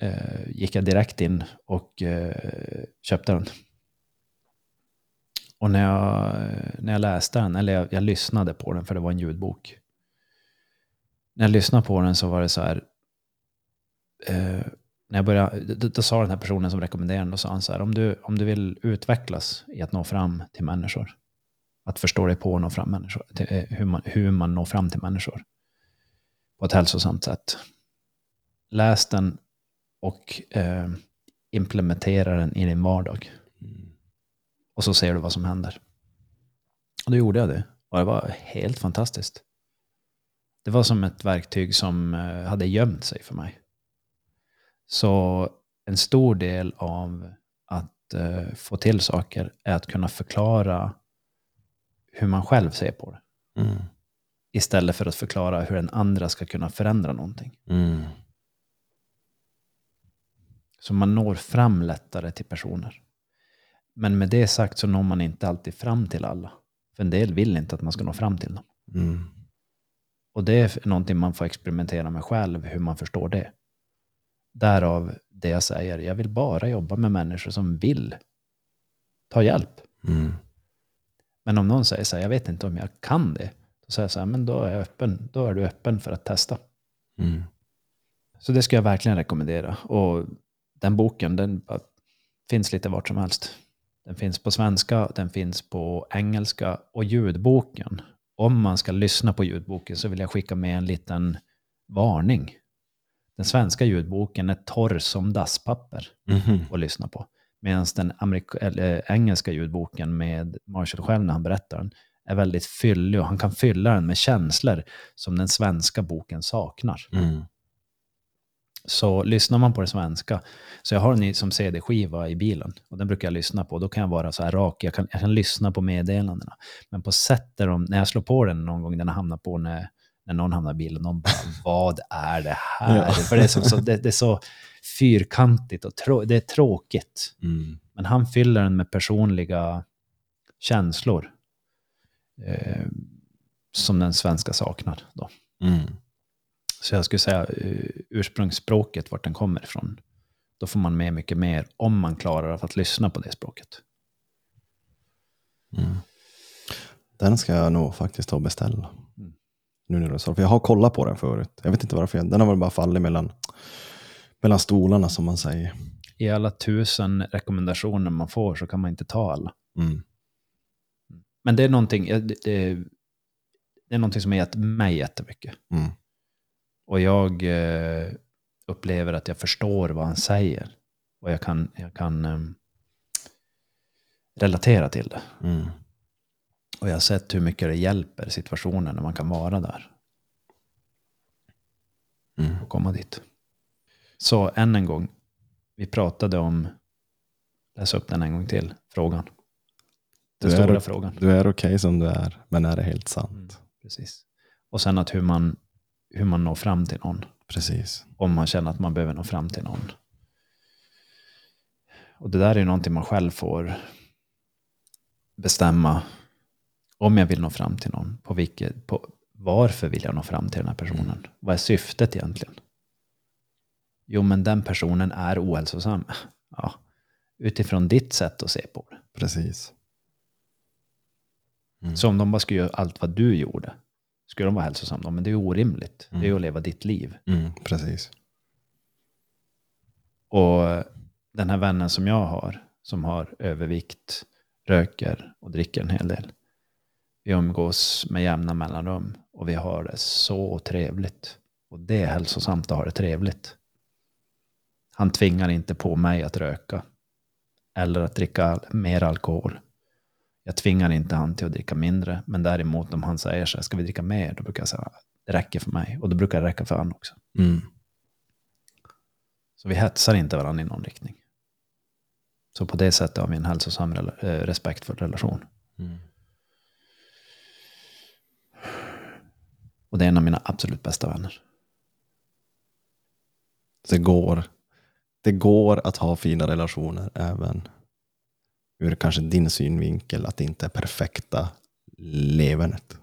eh, gick jag direkt in och eh, köpte den. Och när jag, när jag läste den, eller jag, jag, lyssnade på den för det var en ljudbok. När jag lyssnade på den så var det så här, eh, när jag började, då, då, sa den här personen som rekommenderade den, då sa han så här, om du, om du vill utvecklas i att nå fram till människor, att förstå dig på att nå fram människor, till, eh, hur, man, hur man når fram till människor på ett hälsosamt sätt. Läs den och eh, implementera den i din vardag. Och så ser du vad som händer. Och då gjorde jag det. Och det var helt fantastiskt. Det var som ett verktyg som eh, hade gömt sig för mig. Så en stor del av att uh, få till saker är att kunna förklara hur man själv ser på det. Mm. Istället för att förklara hur den andra ska kunna förändra någonting. Mm. Så man når fram lättare till personer. Men med det sagt så når man inte alltid fram till alla. För en del vill inte att man ska nå fram till dem. Mm. Och det är någonting man får experimentera med själv, hur man förstår det. Därav det jag säger, jag vill bara jobba med människor som vill ta hjälp. Mm. Men om någon säger så här, jag vet inte om jag kan det, då säger jag så här, men då är, jag öppen, då är du öppen för att testa. Mm. Så det ska jag verkligen rekommendera. Och den boken, den finns lite vart som helst. Den finns på svenska, den finns på engelska och ljudboken. Om man ska lyssna på ljudboken så vill jag skicka med en liten varning. Den svenska ljudboken är torr som dasspapper mm -hmm. att lyssna på. Medan den eller, engelska ljudboken med Marshall själv när han berättar den är väldigt fyllig och han kan fylla den med känslor som den svenska boken saknar. Mm. Så lyssnar man på det svenska, så jag har den som CD-skiva i bilen och den brukar jag lyssna på. Då kan jag vara så här rak, jag kan, jag kan lyssna på meddelandena. Men på sätt där de, när jag slår på den någon gång, den hamnar på när när någon hamnar i bilen, någon bara, *laughs* vad är det här? Ja. För det är så, så det, det, är så fyrkantigt och trå, det är tråkigt. Mm. Men han fyller den med personliga känslor eh, som den svenska saknar. Då. Mm. Så jag skulle säga uh, ursprungsspråket, vart den kommer ifrån, då får man med mycket mer om man klarar av att lyssna på det språket. Mm. Den ska jag nog faktiskt ta och beställa. Mm. Nu när du sa För jag har kollat på den förut. Jag vet inte varför. Jag, den har väl bara fallit mellan, mellan stolarna som man säger. I alla tusen rekommendationer man får så kan man inte ta alla. Mm. Men det är någonting, det, det, det är någonting som har gett mig jättemycket. Mm. Och jag eh, upplever att jag förstår vad han säger. Och jag kan, jag kan eh, relatera till det. Mm. Och jag har sett hur mycket det hjälper situationen när man kan vara där. Mm. Och komma dit. Så än en gång, vi pratade om, läs upp den en gång till, frågan. Den du stora är, frågan. Du är okej okay som du är, men är det helt sant? Mm, precis. Och sen att hur man, hur man når fram till någon. Precis. Om man känner att man behöver nå fram till någon. Och det där är ju någonting man själv får bestämma om jag vill nå fram till någon. På vilket, på, varför vill jag nå fram till den här personen? Mm. Vad är syftet egentligen? Jo, men den personen är ohälsosam. *laughs* Ja, utifrån ditt sätt att se på det. Precis. Mm. Så om de bara skulle göra allt vad du gjorde, skulle de vara hälsosamma? Men det är orimligt. Mm. Det är ju mm. att leva ditt liv. Mm, precis. Och den här vännen som jag har, som har övervikt, röker och dricker en hel del. Vi umgås med jämna mellanrum och vi har det så trevligt. Och det är hälsosamt att ha det trevligt. Han tvingar inte på mig att röka eller att dricka mer alkohol. Jag tvingar inte han till att dricka mindre, men däremot om han säger så här, ska vi dricka mer? Då brukar jag säga, det räcker för mig. Och då brukar det räcka för han också. Mm. Så vi hetsar inte varandra i någon riktning. Så på det sättet har vi en hälsosam, eh, respektfull relation. Mm. Och det är en av mina absolut bästa vänner. Det går, det går att ha fina relationer även ur kanske din synvinkel, att det inte är perfekta levernet?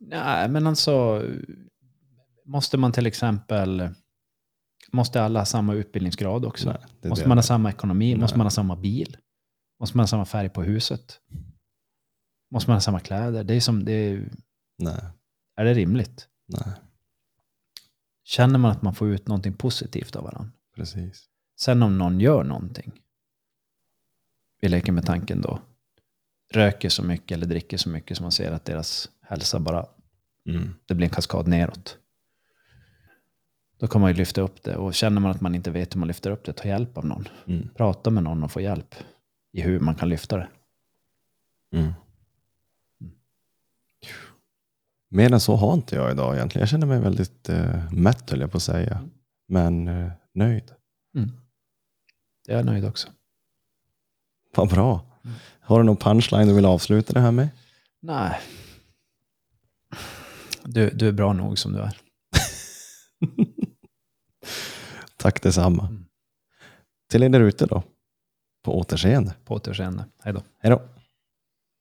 Nej, men alltså måste man till exempel Måste alla ha samma utbildningsgrad också? Nej, måste man ha samma ekonomi? Nej. Måste man ha samma bil? Måste man ha samma färg på huset? Måste man ha samma kläder? Det är som, det är, Nej. Är det rimligt? Nej. Känner man att man får ut någonting positivt av varandra? Precis. Sen om någon gör någonting, vi leker med tanken då, röker så mycket eller dricker så mycket som man ser att deras hälsa bara, mm. det blir en kaskad neråt. Då kan man ju lyfta upp det och känner man att man inte vet hur man lyfter upp det, ta hjälp av någon. Mm. Prata med någon och få hjälp i hur man kan lyfta det. Mm. Mer än så har inte jag idag egentligen. Jag känner mig väldigt eh, mätt höll jag på att säga. Men eh, nöjd. Mm. Jag är nöjd också. Vad bra. Har du någon punchline du vill avsluta det här med? Nej. Du, du är bra nog som du är. *laughs* Tack detsamma. Mm. Till er där ute då. På återseende. På återseende. Hej då. Hej då.